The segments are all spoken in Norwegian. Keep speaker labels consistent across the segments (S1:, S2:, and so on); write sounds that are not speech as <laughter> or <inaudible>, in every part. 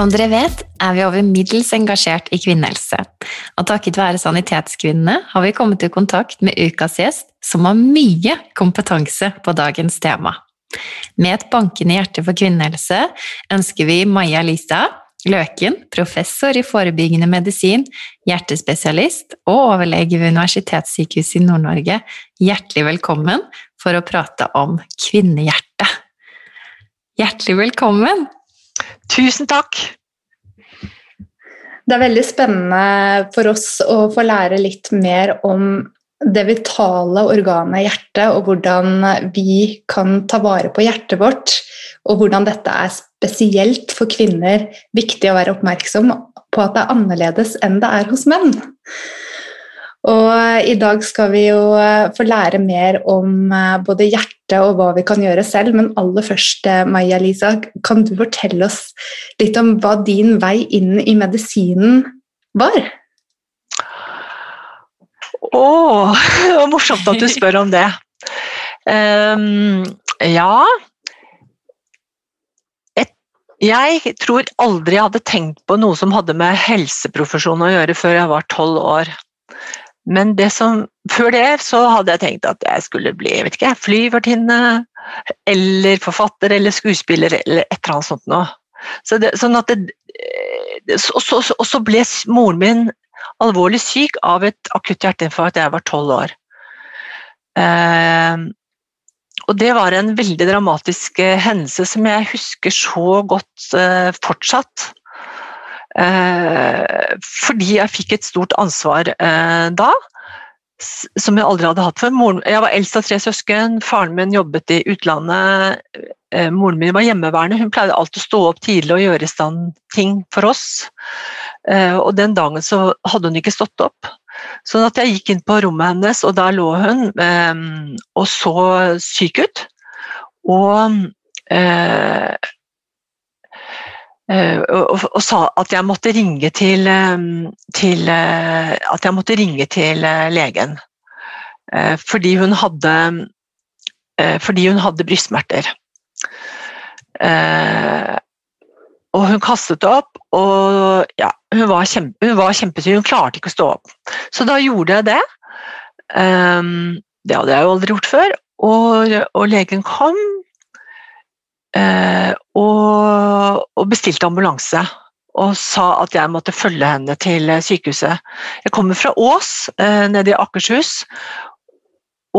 S1: Som dere vet, er vi over middels engasjert i kvinnehelse, og takket være Sanitetskvinnene har vi kommet i kontakt med ukas gjest, som har mye kompetanse på dagens tema. Med et bankende hjerte for kvinnehelse ønsker vi Maja Lisa Løken, professor i forebyggende medisin, hjertespesialist og overlege ved Universitetssykehuset i Nord-Norge, hjertelig velkommen for å prate om kvinnehjertet. Hjertelig velkommen!
S2: Tusen takk.
S3: Det er veldig spennende for oss å få lære litt mer om det vitale organet hjertet, og hvordan vi kan ta vare på hjertet vårt. Og hvordan dette er spesielt for kvinner viktig å være oppmerksom på at det er annerledes enn det er hos menn. Og i dag skal vi jo få lære mer om eh, både hjertet og hva vi kan gjøre selv, men aller først, eh, Maja Lisa, kan du fortelle oss litt om hva din vei inn i medisinen var?
S2: Å, oh, <laughs> det var morsomt at du spør om det. Um, ja Jeg tror aldri jeg hadde tenkt på noe som hadde med helseprofesjon å gjøre før jeg var tolv år. Men det som, før det så hadde jeg tenkt at jeg skulle bli vet ikke, flyvertinne eller forfatter eller skuespiller eller et eller annet sånt noe. Så det, sånn at det, og, så, og, så, ble moren min alvorlig syk av et akutt hjerteinfarkt da jeg var tolv år. Eh, og det var en veldig dramatisk eh, hendelse som jeg husker så godt eh, fortsatt. Eh, fordi jeg fikk et stort ansvar eh, da som jeg aldri hadde hatt før. jeg var eldst av tre søsken, faren min jobbet i utlandet. Eh, moren min var hjemmeværende, hun pleide alltid å stå opp tidlig og gjøre i stand ting for oss. Eh, og den dagen så hadde hun ikke stått opp. Sånn at jeg gikk inn på rommet hennes, og der lå hun eh, og så syk ut. Og, eh, eh og, og, sa at jeg måtte ringe til, eh, til At jeg måtte ringe til legen. Fordi hun hadde Fordi hun hadde brystsmerter. Og hun kastet opp, og ja, hun var, kjempe, hun var kjempesyk. Hun klarte ikke å stå opp. Så da gjorde jeg det. Det hadde jeg jo aldri gjort før. Og, og legen kom og, og, bestilte ambulanse. Og sa at jeg måtte følge henne til sykehuset. Jeg kommer fra Ås, uh, nede i Akershus.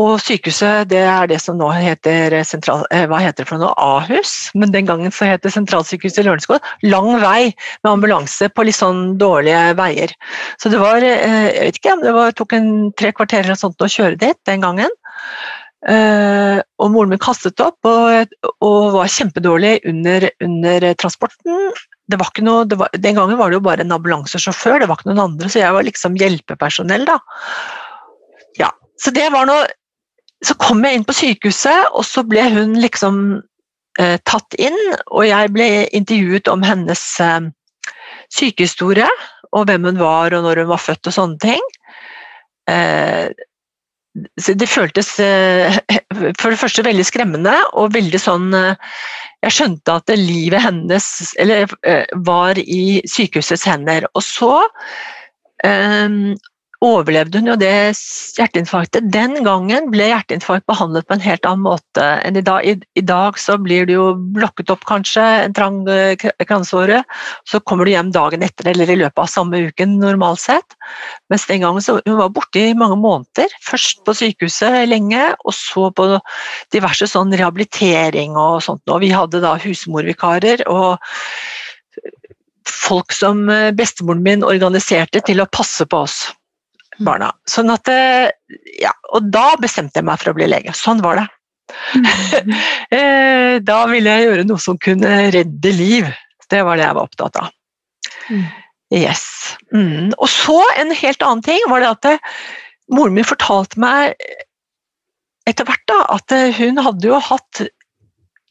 S2: Og sykehuset det er det som nå heter, sentral, eh, hva heter det for noe, Ahus, men den gangen så het det sentralsykehuset i Lørenskog. Lang vei med ambulanse på litt sånn dårlige veier. Så det var eh, jeg vet ikke, det var, tok en tre kvarter eller sånt å kjøre dit den gangen. Uh, og moren min kastet opp og, og var kjempedårlig under, under transporten. Noe, var, den gangen var det jo bare en ambulansesjåfør, det var ikke noen andre, så jeg var liksom hjelpepersonell. da. Ja, så det var noe så kom jeg inn på sykehuset, og så ble hun liksom eh, tatt inn. Og jeg ble intervjuet om hennes eh, sykehistorie, og hvem hun var og når hun var født og sånne ting. Eh, det føltes eh, for det første veldig skremmende og veldig sånn eh, Jeg skjønte at livet hennes eller, eh, var i sykehusets hender. Og så overlevde hun jo det hjerteinfarktet. Den gangen ble hjerteinfarkt behandlet på en helt annen måte enn i dag. I, i dag så blir du jo blokket opp, kanskje, en trang kransåre. Så kommer du hjem dagen etter eller i løpet av samme uken, normalt sett. Mens den gangen så hun var borte i mange måneder. Først på sykehuset lenge, og så på diverse sånn rehabilitering og sånt. Og vi hadde da husmorvikarer. og folk som eh, bestemoren min organiserte til å passe på oss barna. Sånn at, eh, ja, og da bestemte jeg meg for å bli lege. Sånn var det. Mm. <laughs> Eh, da ville jeg gjøre noe som kunne redde liv. Det var det jeg var opptatt av. Mm. Yes. Mm. Og så en helt annen ting var det at det, eh, moren min fortalte meg etter hvert da, at hun hadde jo hatt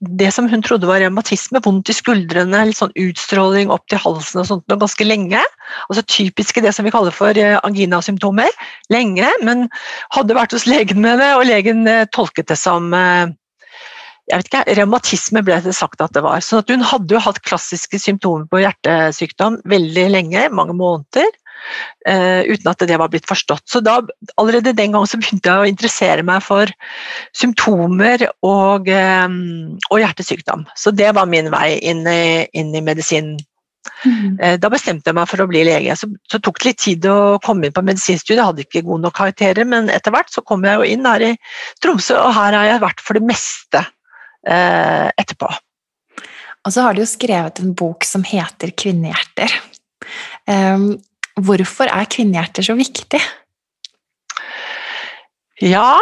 S2: det som hun trodde var revmatisme, vondt i skuldrene, litt sånn utstråling opp til halsen og sånt ganske lenge. Altså typiske det som vi kaller for eh, anginasymptomer. Lenge, men hadde vært hos legen med det, og legen eh, tolket det som eh, jeg vet ikke, Revmatisme ble det sagt at det var. Så hun hadde jo hatt klassiske symptomer på hjertesykdom veldig lenge, mange måneder. Uh, uten at det var blitt forstått. Så da, Allerede den gang begynte jeg å interessere meg for symptomer og, um, og hjertesykdom. Så det var min vei inn i, inn i medisinen. Mm. Uh, da bestemte jeg meg for å bli lege. Så, så tok det litt tid å komme inn på medisinstudiet, jeg hadde ikke gode nok karakterer, men etter hvert så kom jeg jo inn her i Tromsø, og her har jeg vært for det meste etterpå.
S1: Og så har du jo skrevet en bok som heter 'Kvinnehjerter'. Um, Hvorfor er kvinnehjerter så viktig?
S2: Ja,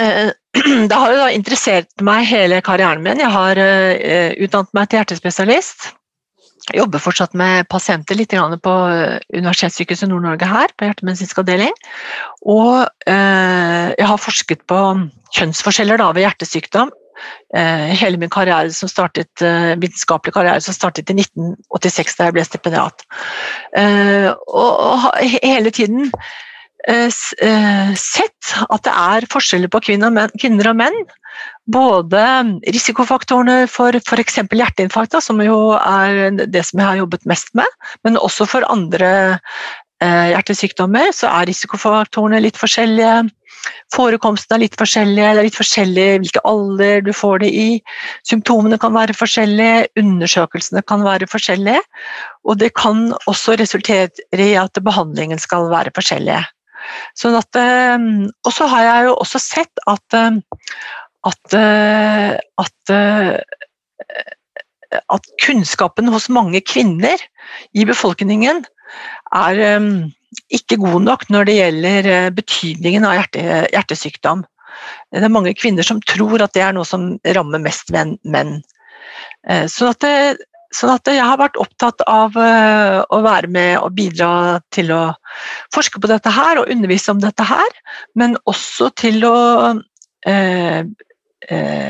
S2: eh, <clears throat> det har jo da interessert meg hele karrieren min. Jeg har eh, utdannet meg til hjertespesialist. Jeg jobber fortsatt med pasienter litt på eh, Universitetssykehuset Nord-Norge her, på hjertemedisinsk avdeling. Og jeg har forsket på kjønnsforskjeller ved hjertesykdom hele min karriere som startet, eh, vitenskapelig karriere som startet i 1986, da jeg ble stipendiat. Eh, og hele tiden sett at det er forskjeller på kvinner og menn. Både risikofaktorene for f.eks. hjerteinfarkt, som jo er det som jeg har jobbet mest med, men også for andre hjertesykdommer så er risikofaktorene litt forskjellige. Forekomsten er litt forskjellig, det er litt forskjellig hvilken alder du får det i. Symptomene kan være forskjellige, undersøkelsene kan være forskjellige. Og det kan også resultere i at behandlingen skal være forskjellig. Sånn at, eh, og så har jeg jo også sett at, eh, at, eh, at at kunnskapen hos mange kvinner i befolkningen er ikke god nok når det gjelder eh, betydningen av hjerte, hjertesykdom. Det er mange kvinner som tror at det er noe som rammer mest menn. Sånn så at det, sånn at jeg har vært opptatt av å være med og bidra til å forske på dette her og undervise om dette her, men også til å uh,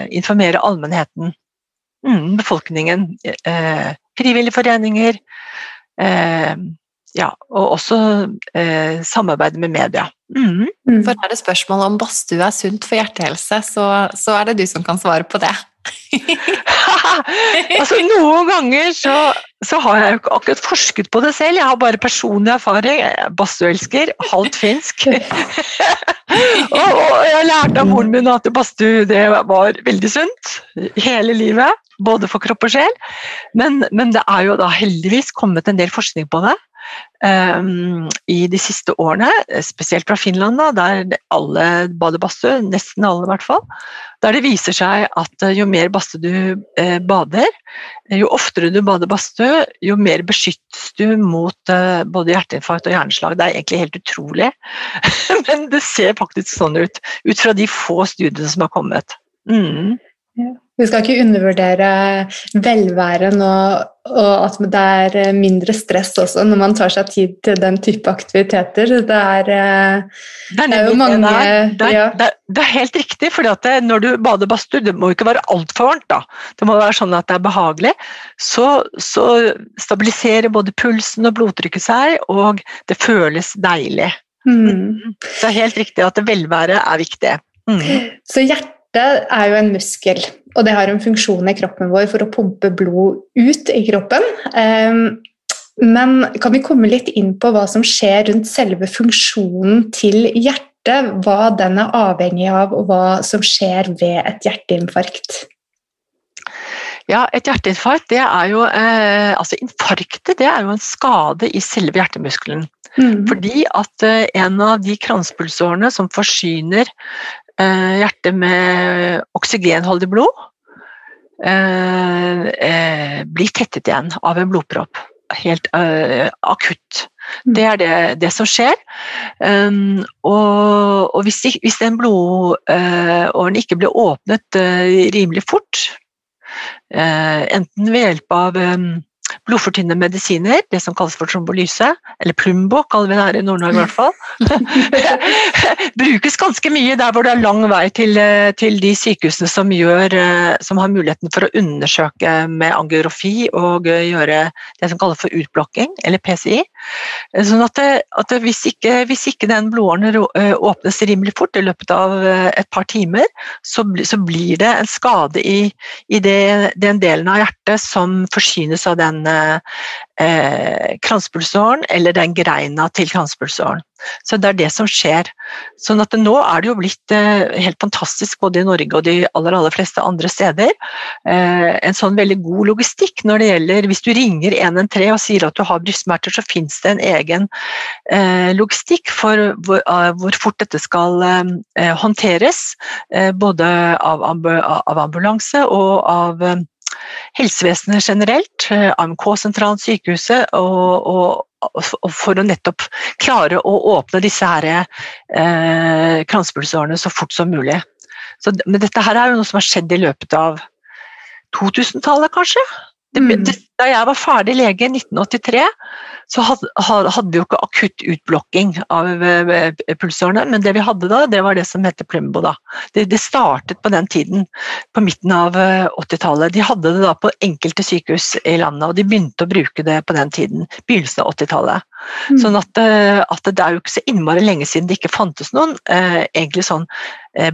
S2: informere allmennheten, mm, befolkningen, frivillige foreninger, ja, og også samarbeide med media.
S1: Mm. mm. For er det spørsmål om badstue er sunt for hjertehelse, så, så er det du som kan svare på det. <laughs>
S2: altså, noen ganger så, så, har jeg jo ikke akkurat forsket på det selv, jeg har bare personlig erfaring. Er badstueelsker, halvt finsk. <laughs> og, og, jeg lærte av moren min at badstue det var veldig sunt hele livet. Både for kropp og sjel. Men, men det er jo da heldigvis kommet en del forskning på det. Um, i de siste årene, spesielt fra Finland, da, der alle bader badstue, nesten alle i hvert fall, der det viser seg at eh, jo mer badstue du eh, bader, jo oftere du bader badstue, jo mer beskyttes du mot eh, både hjerteinfarkt og hjerneslag. Det er egentlig helt utrolig, <laughs> men det ser faktisk sånn ut, ut fra de få studiene som har kommet. Mm.
S4: Ja. Vi skal ikke undervurdere velværen og, og, at det er mindre stress også når man tar seg tid til den type aktiviteter. Det er, eh,
S2: det er, det er jo mange det er, det, ja. er, det er, helt riktig, for når du bader badstue, det må ikke være altfor varmt. da. Det må være sånn at det er behagelig. Så, så stabiliserer både pulsen og blodtrykket seg, og det føles deilig. Mm. Det er helt riktig at velvære er viktig. Mm.
S4: Så hjertet Hjertet er jo en muskel, og det har en funksjon i kroppen vår for å pumpe blod ut i kroppen. Ehm, men kan vi komme litt inn på hva som skjer rundt selve funksjonen til hjertet? Hva den er avhengig av, og hva som skjer ved et hjerteinfarkt?
S2: Ja, et hjerteinfarkt det er jo eh, Altså, infarktet det er jo en skade i selve hjertemuskelen. Mm. Fordi at eh, en av de kranspulsårene som forsyner Eh, hjertet med oksygenholdig blod eh, eh, blir tettet igjen av en blodpropp. Helt akutt. Mm. Det er det, det som skjer. Um, og, og hvis, hvis, den blodåren ikke blir åpnet rimelig fort, enten ved hjelp av um, blodfortynnende medisiner, det som kalles for trombolyse, eller plumbo kaller vi det her i Nord-Norge i hvert fall, <laughs> brukes ganske mye der hvor det er lang vei til, eh, til de sykehusene som, gjør, eh, som, har muligheten for å undersøke med angiografi og eh, gjøre det som kalles for utblokking, eller PCI. Sånn at, det, at hvis, ikke, hvis, ikke, den blodåren åpnes rimelig fort i løpet av et par timer, så, så blir det en skade i, i det, den delen av hjertet som forsynes av den eh, kranspulsåren eller den greina til kranspulsåren. Så det er det som skjer. Sånn at nå er det jo blitt eh, helt fantastisk både i Norge og de aller, aller fleste andre steder. Eh, en sånn veldig god logistikk når det gjelder Hvis du ringer 113 og sier at du har brystsmerter, så fins det en egen eh, logistikk for hvor, fort dette skal håndteres. Både av, ambulanse og av helsevesenet generelt, eh, AMK-sentralen, sykehuset, og, og, og, for å nettopp klare å åpne disse her, eh, kransepulsårene så fort som mulig. Så, men dette her er jo noe som har skjedd i løpet av 2000-tallet, kanskje? Det, mm. det, da jeg var ferdig lege i 1983, så hadde, hadde vi jo ikke akutt utblokking av uh, pulsårene, men det vi hadde da, det var det som heter plumbo. Da. Det, det startet på den tiden, på midten av 80-tallet. Eh, de hadde det da på enkelte sykehus i landet, og de begynte å bruke det på den tiden, begynnelsen av 80-tallet. Mm. Sånn at, eh, at, det er jo ikke så innmari lenge siden det ikke fantes noen eh, egentlig sånn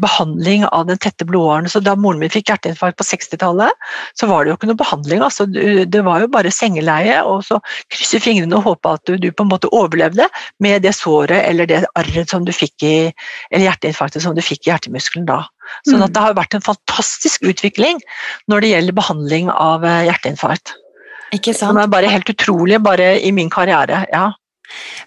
S2: behandling av den tette blodåren. Så da moren min fikk hjerteinfarkt på 60-tallet, så var det jo ikke noe behandling. Altså, det var jo bare sengeleie, og så krysse fingrene og håpe at du, du, på en måte overlevde med det såret eller det arret som du fikk i eller hjerteinfarktet som du fikk i hjertemuskelen da. Sånn at mm. det har vært en fantastisk utvikling når det gjelder behandling av hjerteinfarkt. Ikke sant? Som er bare helt utrolig bare i min karriere. ja.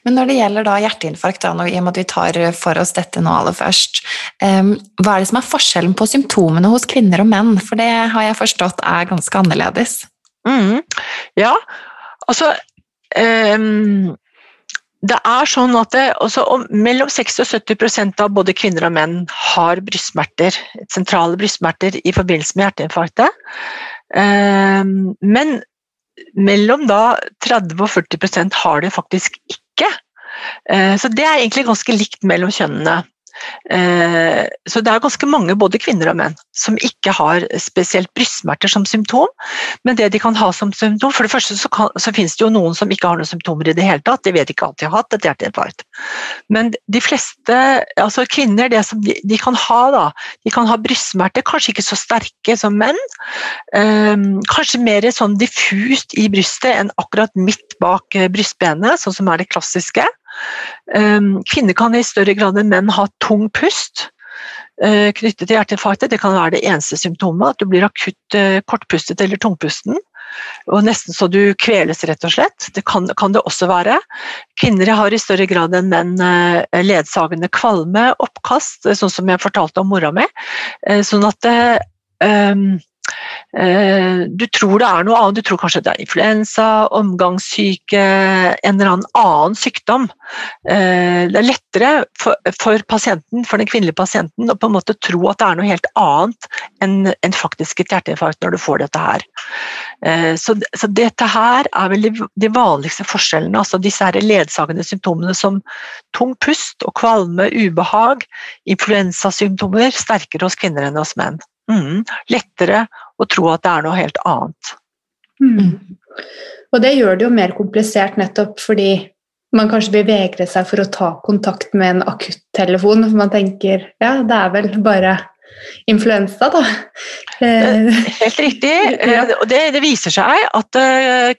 S1: Men når det gjelder da hjerteinfarkt, da, i og med at vi tar for oss dette nå aller først, hva er det som er forskjellen på symptomene hos kvinner og menn? For det har jeg forstått er ganske annerledes.
S2: Mm. Ja, altså um, Det er sånn at det, altså, mellom 60 og 70 av både kvinner og menn har brystsmerter, sentrale brystsmerter i forbindelse med hjerteinfarktet. Um, men mellom da 30 og 40% har det faktisk ikke. Eh, så det er egentlig ganske likt mellom kjønnene. Eh, så det er ganske mange, både kvinner og menn, som ikke har spesielt brystsmerter som symptom. Men det de kan ha som symptom For det første så, kan, så finnes det jo noen som ikke har noen symptomer i det hele tatt. De vet ikke at de har hatt et hjerteinfarkt. Men de fleste altså kvinner, det som de, de kan ha, da De kan ha brystsmerter, kanskje ikke så sterke som menn. Um, kanskje mer sånn diffust i brystet enn akkurat midt bak eh, brystbenet, sånn som er det klassiske. Ehm, kvinner kan i større grad enn menn ha tung pust eh, knyttet til hjerteinfarktet. Det kan være det eneste symptomet, at du blir akutt eh, kortpustet eller tungpusten. Og nesten så du kveles, rett og slett. Det kan, kan det også være. Kvinner har i større grad enn menn eh, ledsagende kvalme, oppkast, sånn som jeg fortalte om mora mi. Sånn at det, um, Eh, du tror det er noe annet, du tror kanskje det er influensa, omgangssyke, en eller annen annen sykdom. Eh, det er lettere for, for, pasienten, for den kvinnelige pasienten å på en måte tro at det er noe helt annet enn en faktisk et hjerteinfarkt når du får dette her. Eh, så, så dette her er vel de vanligste forskjellene, altså disse her ledsagende symptomene som tung pust og kvalme, ubehag, influensasymptomer sterkere hos kvinner enn hos menn. Mm. Lettere å tro at det er noe helt annet.
S4: Mm. Og det gjør det jo mer komplisert nettopp fordi man kanskje vil vegre seg for å ta kontakt med en akuttelefon, for man tenker ja, det er vel bare influensa, da. <laughs>
S2: Helt riktig. Og det, det, viser seg at uh,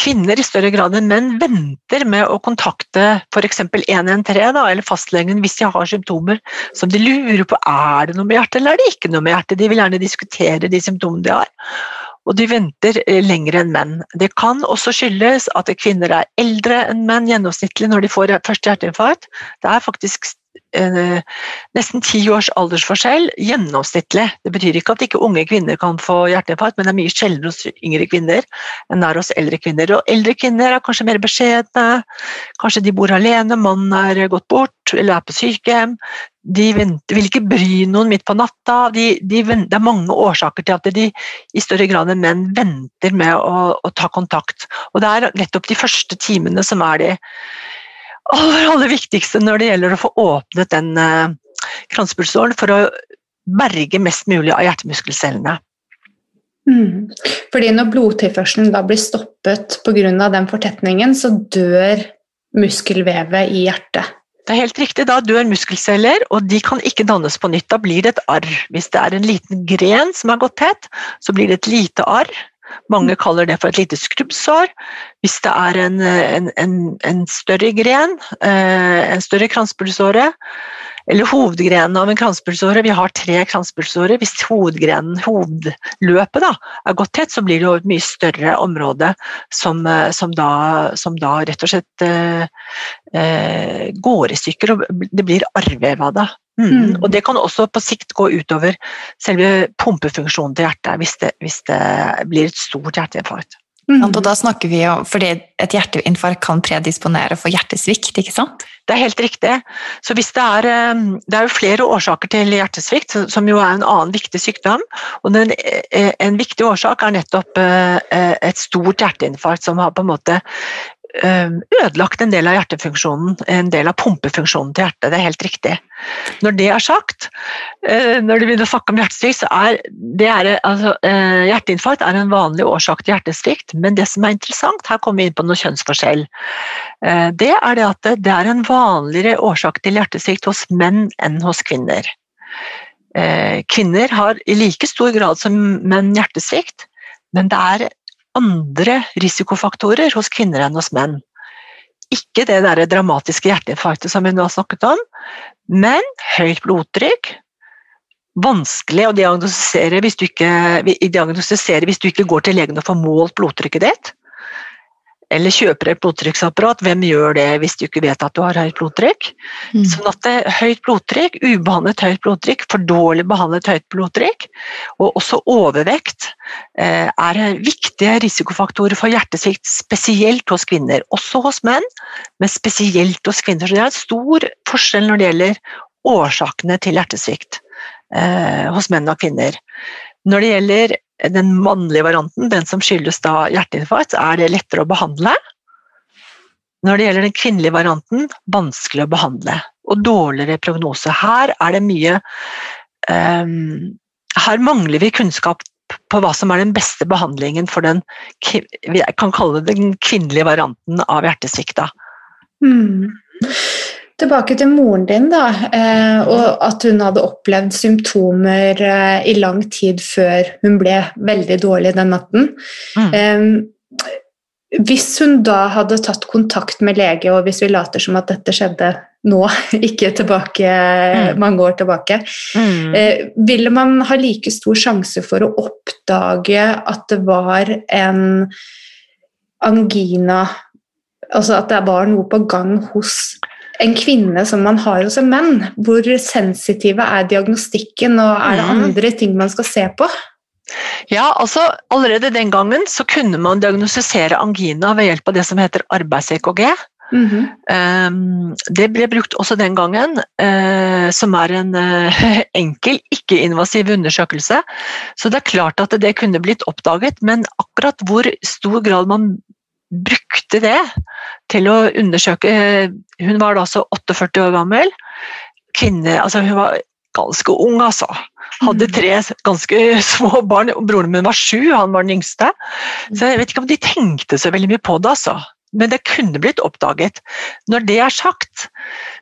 S2: kvinner i større grad enn menn venter med å kontakte f.eks. 113 da, eller fastlegen hvis de har symptomer som de lurer på er det noe med hjertet eller er det ikke noe med hjertet. De vil gjerne diskutere de symptomene de har. Og de venter eh, lenger enn menn. Det kan også skyldes at kvinner er eldre enn menn gjennomsnittlig når de får første hjerteinfarkt. Det er faktisk nesten ti års aldersforskjell gjennomsnittlig. Det betyr ikke at ikke unge kvinner kan få hjerteinfarkt, men det er mye sjeldnere hos yngre kvinner enn det er hos eldre kvinner. Og eldre kvinner er kanskje mer beskjedne, kanskje de bor alene, mannen er gått bort eller er på sykehjem. De vil ikke bry noen midt på natta. De, de det er mange årsaker til at de i større grad enn menn venter med å, å ta kontakt. Og det er nettopp de første timene som er de aller, aller viktigste når det gjelder å få åpnet den uh, kranspulsåren for å berge mest mulig av hjertemuskelcellene.
S4: Mm. Fordi når blodtilførselen da blir stoppet pga. den fortetningen, så dør muskelvevet i hjertet.
S2: Det er helt riktig, Da dør muskelceller, og de kan ikke dannes på nytt. Da blir det et arr. Hvis det er en liten gren som har gått tett, så blir det et lite arr. Mange kaller det for et lite skrubbsår. Hvis det er en, en, en, en større gren, eh, en større kranspulsåre, eller hovedgrenen av en kranspulsåre. Vi har tre kranspulsårer. Hvis hovedgrenen, hovedløpet, da, er gått tett, så blir det jo et mye større område som, eh, som, da, som da, rett og slett eh, eh, går i stykker, og det blir arrvev av det. Mm. Og det kan også på sikt gå utover selve pumpefunksjonen til hjertet hvis det, hvis det blir et stort hjerteinfarkt.
S1: Mm. Og da snakker vi om, fordi Et hjerteinfarkt kan predisponere for hjertesvikt, ikke sant?
S2: Det er helt riktig. Så hvis det, er, eh, det er jo flere årsaker til hjertesvikt, som jo er en annen viktig sykdom. og den, eh, En viktig årsak er nettopp eh, et stort hjerteinfarkt som har på en måte ødelagt en del av hjertefunksjonen, en del av pumpefunksjonen til hjertet. Det er helt riktig. Når det er sagt, eh, når du begynner å snakke om hjertesvikt, så er, er altså, eh, hjerteinfarkt er en vanlig årsak til hjertesvikt, men det som er interessant, her kommer vi inn på noe kjønnsforskjell, eh, det er det at det er en vanligere årsak til hjertesvikt hos menn enn hos kvinner. Kvinner har i like stor grad som menn hjertesvikt, men det er andre risikofaktorer hos kvinner enn hos menn. Ikke det der dramatiske hjerteinfarktet som vi nå har snakket om, men høyt blodtrykk. Vanskelig å diagnostisere hvis du ikke, diagnostisere hvis du ikke går til legen og får målt blodtrykket ditt eller kjøper et blodtrykksapparat, hvem gjør det hvis du ikke vet at du har høyt blodtrykk? Mm. Sånn at det, høyt blodtrykk, ubehandlet høyt blodtrykk, for dårlig behandlet høyt blodtrykk, og også overvekt, eh, er viktige risikofaktorer for hjertesvikt, spesielt hos kvinner. Også hos menn, men spesielt hos kvinner. Så det er en stor forskjell når det gjelder årsakene til hjertesvikt eh, hos menn og kvinner. Når det gjelder den mannlige varianten, den som skyldes da hjerteinfarkt, er det lettere å behandle. Når det gjelder den kvinnelige varianten, vanskelig å behandle og dårligere prognose. Her er det mye um, Her mangler vi kunnskap på hva som er den beste behandlingen for den vi kan kalle det den kvinnelige varianten av hjertesvikt.
S4: Mm. Tilbake til moren din, da, eh, og at hun hadde opplevd symptomer eh, i lang tid før hun ble veldig dårlig den natten. Mm. Hvis hun da hadde tatt kontakt med lege, og hvis vi later som at dette skjedde nå, <laughs> ikke tilbake, mm. mange år tilbake, mm. Eh, ville man ha like stor sjanse for å oppdage at det var en angina Altså at det var noe på gang hos en kvinne som man har hos en menn? Hvor sensitive er diagnostikken, og er det mm. andre ting man skal se på?
S2: Ja, altså Allerede den gangen så kunne man diagnostisere angina ved hjelp av det som heter arbeids-EKG. Mm -hmm. um, det ble brukt også den gangen, uh, som er en uh, <laughs> enkel, ikke-invasiv undersøkelse. Så det er klart at det kunne blitt oppdaget, men akkurat hvor stor grad man brukte det til å undersøke Hun var da altså 48 år gammel. Kvinne, altså hun var ganske ung, altså. Hadde mm. tre ganske <laughs> små barn. Broren min var sju, han var den yngste. Så jeg vet ikke om de tenkte så veldig mye på det, altså. Men det kunne blitt oppdaget. Når det er sagt,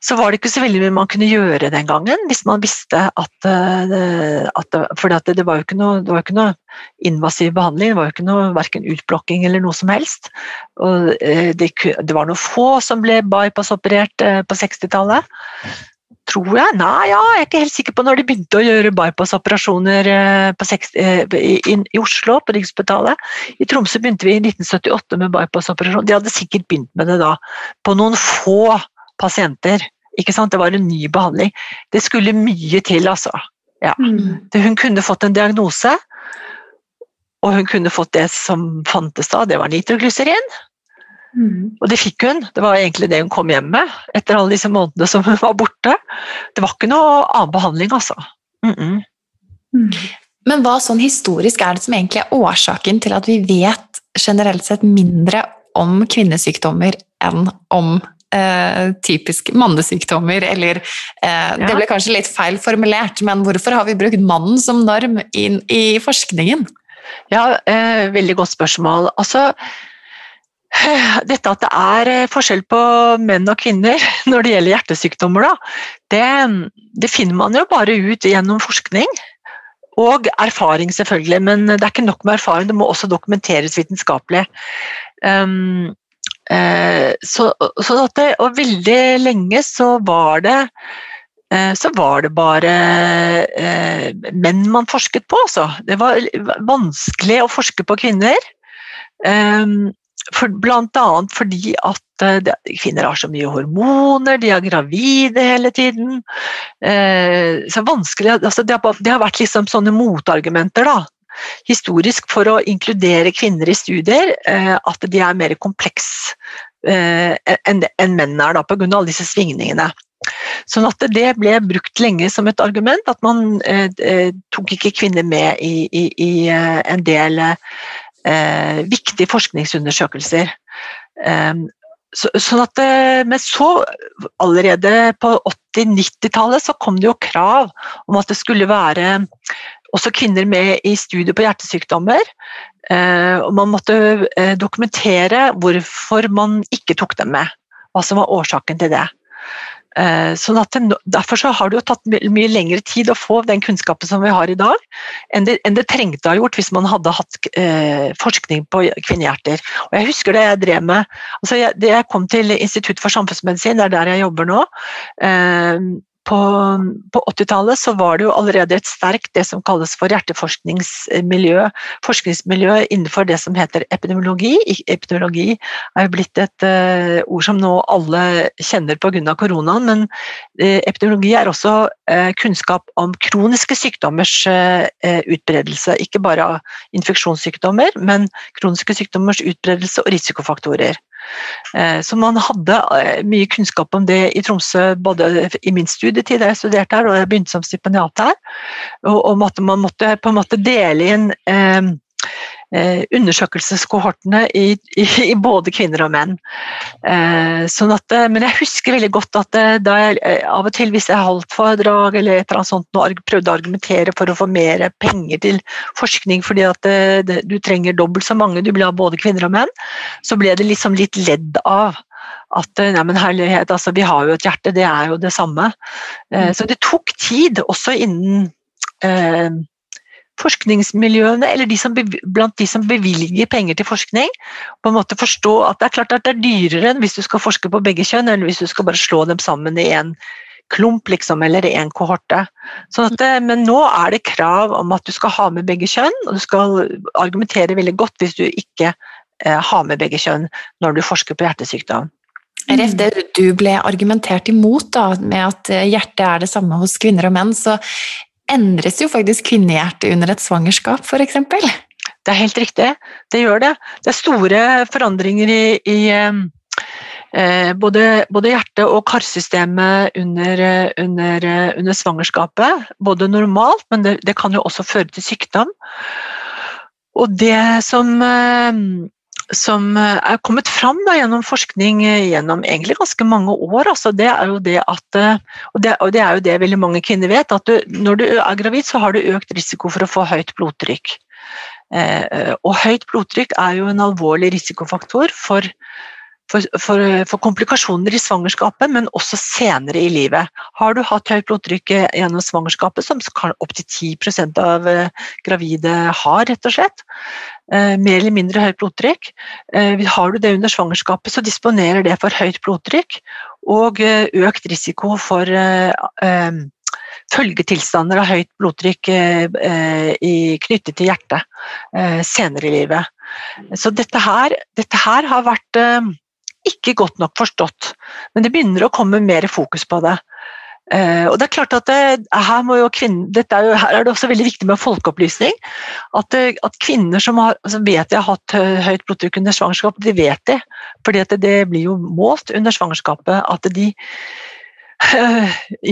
S2: så var det ikke så veldig mye man kunne gjøre den gangen, hvis man visste at, eh, at For det, var jo ikke noe, invasiv behandling, det var jo ikke noe verken utblokking eller noe som helst. Og eh, det, det var noen få som ble bypass-operert eh, på 60-tallet tror jeg. Nei, ja, jeg er ikke helt sikker på når de begynte å gjøre bypass-operasjoner eh, eh, i, i, Oslo, på Rikshospitalet. I Tromsø begynte vi i 1978 med bypass-operasjon. De hadde sikkert begynt med det da, på noen få pasienter. Ikke sant? Det var en ny behandling. Det skulle mye til, altså. Ja. Mm. Hun kunne fått en diagnose, og hun kunne fått det som fantes da, det var nitroglyserin. Mm. Og det fikk hun. Det var egentlig det hun kom hjem med etter alle disse månedene som hun var borte. Det var ikke noe annen behandling, altså. Mm -mm.
S1: Men hva sånn historisk er det som egentlig er årsaken til at vi vet generelt sett mindre om kvinnesykdommer enn om eh, typisk mannesykdommer, eller eh, ja. Det ble kanskje litt feil formulert, men hvorfor har vi brukt mannen som norm inn i forskningen?
S2: Ja, eh, veldig godt spørsmål. Altså, <sighs> dette at det er eh, forskjell på menn og kvinner <laughs> når det gjelder hjertesykdommer, det, det, finner man jo bare ut gjennom forskning. Og erfaring, selvfølgelig, men det er ikke nok med erfaring, det må også dokumenteres vitenskapelig. Um, uh, så, så det, og veldig lenge så var det uh, så var det bare eh, menn man forsket på, altså. Det var vanskelig å forske på kvinner. Um, for, blant annet fordi at uh, kvinner har så mye hormoner, de er gravide hele tiden. Uh, så vanskelig, altså det, har, det, har, vært liksom sånne motargumenter da, historisk for å inkludere kvinner i studier, uh, at de er mer kompleks enn en menn er, da, pga. alle disse svingningene. Sånn at det ble brukt lenge som et argument, at man tok ikke kvinner med i, i, i en del eh, viktige forskningsundersøkelser. Eh, så, sånn at, eh, men så, allerede på 80-90-tallet, så kom det jo krav om at det skulle være også kvinner med i studier på hjertesykdommer. Eh, og man måtte eh, dokumentere hvorfor man ikke tok dem med. Hva som var årsaken til det. Eh, sånn at derfor så har det jo tatt mye lengre tid å få den kunnskapen som vi har i dag, enn det, enn det trengte å ha gjort hvis man hadde hatt eh, forskning på kvinnehjerter. Og jeg husker det jeg drev med altså jeg, det jeg kom til Institutt for samfunnsmedisin, det er der jeg jobber nå. Eh, på, på 80-tallet så var det jo allerede et sterkt det som kalles for hjerteforskningsmiljø, forskningsmiljø innenfor det som heter epidemiologi. Epidemiologi er jo blitt et uh, ord som nå alle kjenner pga. koronaen, men uh, epidemiologi er også uh, kunnskap om kroniske sykdommers utbredelse. Ikke bare infeksjonssykdommer, men kroniske sykdommers utbredelse og risikofaktorer. Eh, så man hadde eh, mye kunnskap om det i Tromsø, både i min studietid da jeg studerte her, og jeg begynte som stipendiat her, og og man måtte på en måte dele inn Eh, undersøkelseskohortene i, i, i, både kvinner og menn. Eh, sånn at, eh, men jeg husker veldig godt at da jeg av og til hvis jeg holdt foredrag eller et eller annet sånt, og prøvde å argumentere for å få mer penger til forskning fordi at det, det, du trenger dobbelt så mange, du blir av både kvinner og menn, så ble det liksom litt ledd av at nei, men herlighet, altså, vi har jo et hjerte, det er jo det samme. Mm. Så det tok tid, også innen eh, forskningsmiljøene, eller de som, blant de som bevilger penger til forskning, på en måte forstå at det er klart at det er dyrere enn hvis du skal forske på begge kjønn, eller hvis du skal bare slå dem sammen i en klump, liksom, eller i en kohorte. At, eh, men nå er det krav om at du skal ha med begge kjønn, og du skal argumentere veldig godt hvis du ikke eh, har med begge kjønn når du forsker på hjertesykdom.
S1: Ref det du ble argumentert imot da, med at eh, hjertet er det samme hos kvinner og menn, så endres jo faktisk kvinnehjertet under et svangerskap, f.eks.
S2: Det er helt riktig, det gjør det. Det er store forandringer i, i eh, både, både hjerte- og karsystemet under, under, under, svangerskapet. Både normalt, men det, det, kan jo også føre til sykdom. Og det som eh, som eh, er kommet fram da, gjennom forskning eh, gjennom egentlig ganske mange år, altså, det er jo det at eh, og det, og det, er jo det veldig mange kvinner vet, at du, når du er gravid, så har du økt risiko for å få høyt blodtrykk. Eh, og høyt blodtrykk er jo en alvorlig risikofaktor for for, for, for, komplikasjoner i svangerskapet, men også senere i livet. Har du hatt høyt blodtrykk gjennom svangerskapet, som opptil 10% av eh, gravide har, rett og slett, eh, mer eller mindre høyt blodtrykk, eh, har du det under svangerskapet, så disponerer det for høyt blodtrykk og økt risiko for følgetilstander av høyt blodtrykk knyttet til hjertet senere i livet. Så dette her, dette her har vært ikke godt nok forstått, men det begynner å komme mer fokus på det. Uh, og det er klart at det, her, kvinner, er jo, her, er det også veldig viktig med folkeopplysning. At, at kvinner som har, altså vet de har hatt høyt blodtrykk under svangerskap, de vet det. fordi det blir jo målt under svangerskapet at de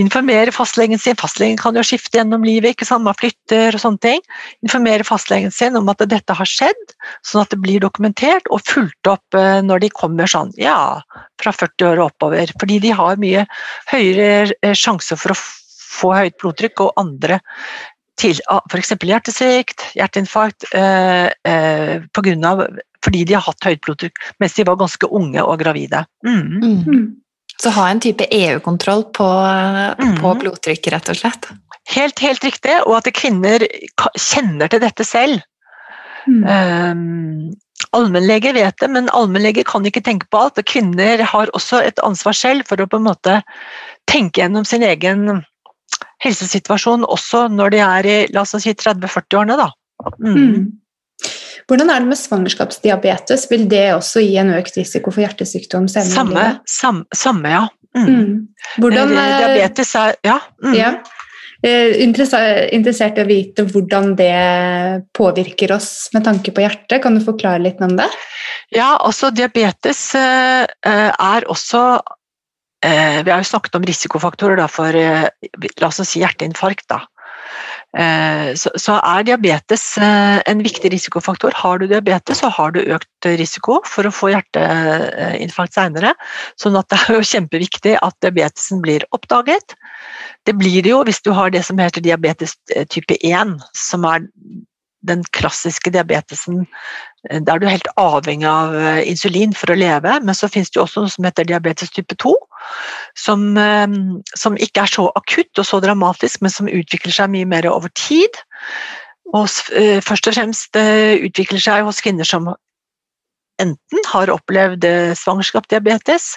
S2: informere fastlegen sin. Fastlegen kan jo skifte gjennom livet, ikke sant? man flytter og sånne ting. Informere fastlegen sin om at dette har skjedd, sånn at det blir dokumentert og fulgt opp uh, når de kommer sånn ja, fra 40 år og oppover. Fordi de har mye høyere uh, sjanse for å få høyt blodtrykk og andre til f.eks. hjertesvikt, hjerteinfarkt, eh, eh, på grunn av, fordi de har hatt høyt blodtrykk mens de var ganske unge og gravide. Mm. Mm.
S1: Så ha en type EU-kontroll på, mm. på blodtrykket, rett og slett.
S2: Helt, helt riktig, og at kvinner kjenner til dette selv. Mm. Um, allmennleger vet det, men allmennleger kan ikke tenke på alt. og Kvinner har også et ansvar selv for å på en måte tenke gjennom sin egen helsesituasjon, også når de er i la oss si 30-40-årene. da. Mm. mm.
S4: Hvordan er det med svangerskapsdiabetes? Vil det også gi en økt risiko for hjertesykdom senere
S2: samme, i livet? Samme, samme ja. Mm. Mm.
S4: Hvordan,
S2: eh, diabetes er Ja. Mm.
S4: ja. Eh, interessert i å vite hvordan det påvirker oss med tanke på hjertet. Kan du forklare litt om det?
S2: Ja, altså diabetes eh, er også Vi har jo snakket om risikofaktorer for la oss si hjerteinfarkt. Da. Eh, så er diabetes eh, en viktig risikofaktor. Har du diabetes, så har du økt risiko for å få hjerteinfarkt senere. Sånn at det er jo <laughs> kjempeviktig at diabetesen blir oppdaget. Det blir det jo hvis du har det som heter diabetes eh, type 1, som er den klassiske diabetesen der du er helt avhengig av insulin for å leve, men så finnes det jo også noe som heter diabetes type 2, som, eh, som, ikke er så akutt og så dramatisk, men som utvikler seg mye mer over tid. Og først og fremst utvikler seg hos kvinner som enten har opplevd eh, svangerskapsdiabetes,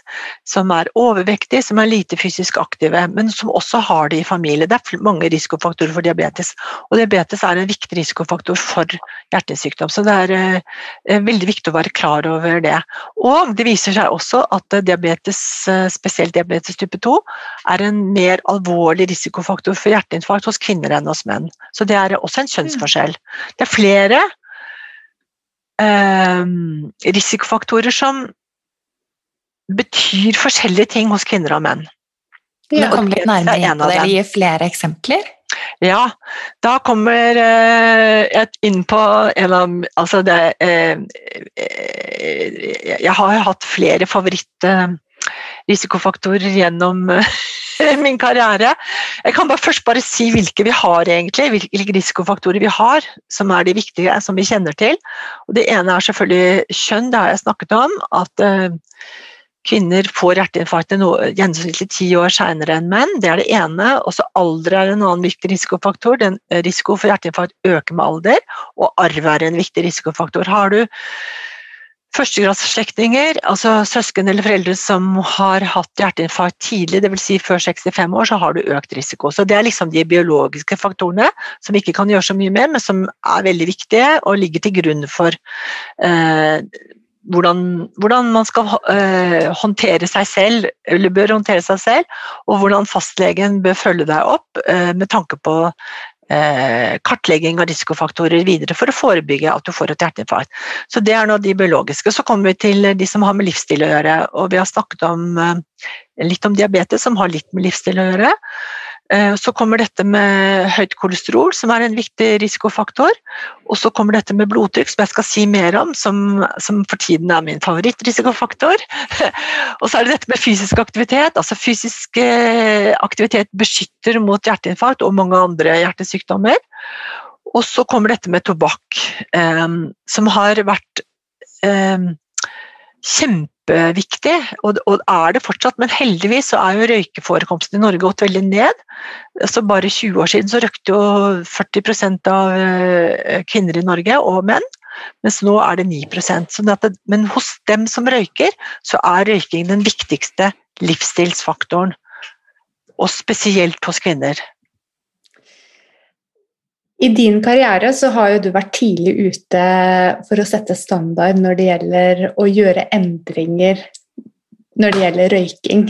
S2: som er overvektige, som er lite fysisk aktive, men som også har det i familie. Det er mange risikofaktorer for diabetes, og diabetes er en viktig risikofaktor for hjertesykdom. Så det er eh, veldig viktig å være klar over det. Og det viser seg også at diabetes, eh, spesielt diabetes type 2, er en mer alvorlig risikofaktor for hjerteinfarkt hos kvinner enn hos menn. Så det er også en kjønnsforskjell. Det er flere eh, risikofaktorer som betyr forskjellige ting hos kvinner og menn.
S1: Du komme litt nærmere
S2: er
S1: inn på det, eller gi flere eksempler?
S2: Ja, da kommer eh, jeg inn på en av Altså det eh, eh, Jeg har hatt flere favorittrisikofaktorer gjennom <laughs> <laughs> min karriere. Jeg kan bare først bare si hvilke vi har egentlig, hvilke risikofaktorer vi har som er de viktige, som vi kjenner til. Og det ene er selvfølgelig kjønn, det har jeg snakket om. At uh, kvinner får hjerteinfarkt gjennomsnittlig ti år senere enn menn. Det er det ene. Også alder er en annen viktig risikofaktor. Den eh, risiko for hjerteinfarkt øker med alder, og arv er en viktig risikofaktor. Har du førstegradsslektninger, altså søsken eller foreldre som har hatt hjerteinfarkt tidlig, dvs. Si før 65 år, så har du økt risiko. Så Det er liksom de biologiske faktorene som vi ikke kan gjøre så mye med, men som er veldig viktige og ligger til grunn for eh, hvordan, hvordan man skal eh, håndtere seg selv, eller bør håndtere seg selv, og hvordan fastlegen bør følge deg opp eh, med tanke på kartlegging av risikofaktorer videre for å forebygge at du får et hjerteinfarkt. Så Det er nå de biologiske. Så kommer vi til de som har med livsstil å gjøre. og Vi har snakket om, eh, litt om diabetes, som har litt med livsstil å gjøre. Eh, Så kommer dette med høyt kolesterol, som er en viktig risikofaktor. Og så kommer dette med blodtrykk, som jeg skal si mer om, som, som for tiden er min favorittrisikofaktor. <laughs> og så er det dette med fysisk aktivitet. Altså fysisk eh, aktivitet beskytter mot hjerteinfarkt og mange andre hjertesykdommer. Og så kommer dette med tobakk, eh, som har vært eh, kjempeviktig, og, og er det fortsatt, men heldigvis så er jo røykeforekomsten i Norge gått veldig ned. Så bare 20 år siden så røykte jo 40% av eh, kvinner i Norge, og menn, mens nå er det 9% sånn det, Men hos dem som røyker, så er røyking den viktigste livsstilsfaktoren. Og spesielt hos kvinner.
S4: I din karriere så har jo du vært tidlig ute for å sette standard når det gjelder å gjøre endringer når det gjelder røyking.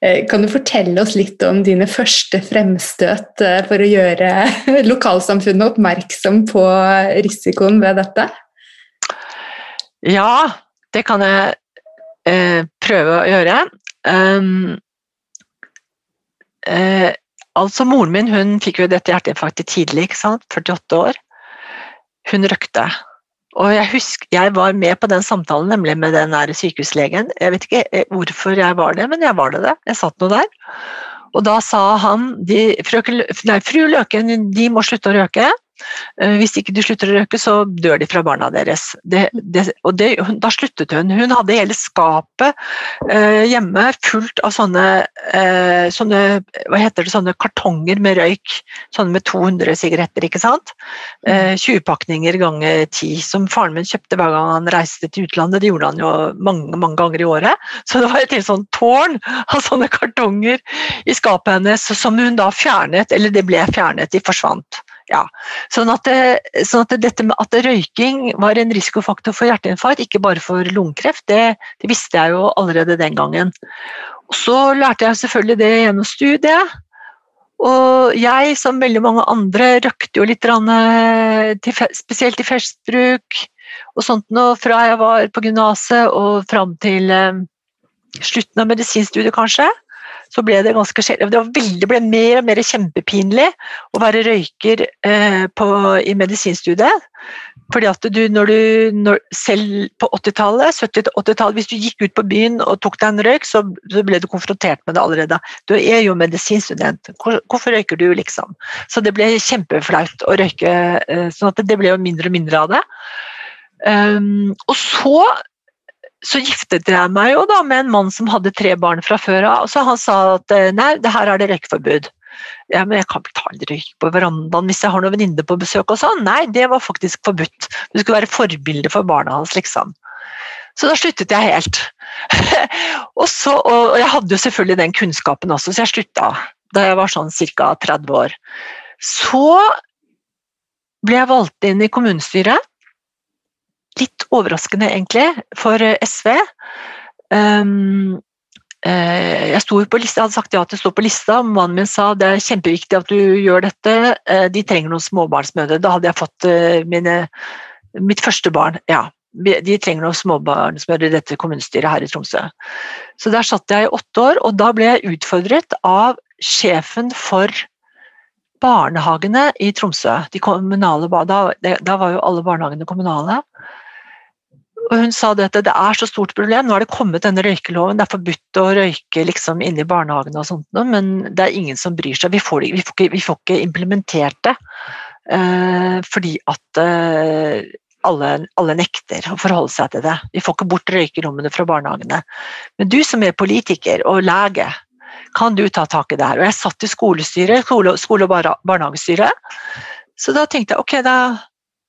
S4: Eh, Kan du fortelle oss litt om dine første fremstøt eh, for å gjøre <laughs> lokalsamfunnet oppmerksom på risikoen ved dette?
S2: Ja, det kan jeg eh, prøve å gjøre. Um, eh, altså Moren min hun fikk jo dette hjerteinfarktet tidlig, ikke sant? 48 år. Hun røkte. Og jeg husker, jeg var med på den samtalen nemlig med den der sykehuslegen. Jeg vet ikke eh, hvorfor jeg var det, men jeg var det. det. Jeg satt nå der. Og da sa han de, frøken, nei, Fru Løken, de må slutte å røke. Eh, Hvis ikke de slutter å røyke, så dør de fra barna deres. Det, det, og det, da sluttet hun. Hun hadde hele skapet eh, hjemme fullt av sånne, eh, sånne, hva heter det, sånne kartonger med røyk. Sånne med 200 sigaretter, ikke sant. Eh, 20-pakninger ganger 10 som faren min kjøpte hver gang han reiste til utlandet. Det gjorde han jo mange, mange ganger i året. Så det var et helt sånn tårn av sånne kartonger i skapet hennes som hun da fjernet, eller det ble fjernet, de forsvant. Ja. Sånn at, det, sånn at dette med at røyking var en risikofaktor for hjerteinfarkt, ikke bare for lungekreft, det, det visste jeg jo allerede den gangen. Og så lærte jeg selvfølgelig det gjennom studiet. Og jeg, som veldig mange andre, røkte jo litt, eh, til, spesielt i festbruk og sånt nå, fra jeg var på gymnaset og fram til eh, slutten av medisinstudiet, kanskje. Så ble det ganske skjel- Det veldig, ble mer og mer kjempepinlig å være røyker eh, på, i medisinstudiet. Fordi at du, når du når, selv på 80-tallet, 70-80-tallet, hvis du gikk ut på byen og tok deg en røyk, så, så ble du konfrontert med det allerede. Du er jo medisinstudent, Hvor, hvorfor røyker du, liksom? Så det ble kjempeflaut å røyke, eh, sånn at det ble jo mindre og mindre av det. Um, og så så giftet jeg meg jo da med en mann som hadde tre barn fra før av. Så han sa at eh, nei, det her er det røykeforbud. Ja, men jeg kan ikke ta en røyk på verandaen hvis jeg har noen venninner på besøk og sånn. Nei, det var faktisk forbudt. Du skulle være forbilde for barna hans, liksom. Så da sluttet jeg helt. <laughs> og, så, og jeg hadde jo selvfølgelig den kunnskapen også, så jeg slutta da jeg var sånn ca. 30 år. Så ble jeg valgt inn i kommunestyret litt overraskende, egentlig, for eh, SV. Um, eh, jeg, lista, jeg hadde sagt ja til å stå på lista, og mannen min sa det er kjempeviktig at du gjør dette, eh, de trenger noen småbarnsmødre. Da hadde jeg fått mine, mitt første barn. ja. de trenger noen småbarnsmødre i dette kommunestyret her i Tromsø. Så der satt jeg i åtte år, og da ble jeg utfordret av sjefen for barnehagene i Tromsø. De kommunale, da, da var jo alle barnehagene kommunale. Og hun sa at det er så stort problem, nå har det kommet denne røykeloven, det er forbudt å røyke liksom inne i barnehagene og sånt, men det er ingen som bryr seg. Vi får, vi får, ikke, vi får ikke, implementert det eh, fordi at eh, alle, alle, nekter å forholde seg til det. Vi får ikke bort røykerommene fra barnehagene. Men du som er politiker og lege, kan du ta tak i det her? Og jeg satt i skolestyret, skole, skole og barnehagestyret, så da tenkte jeg ok, da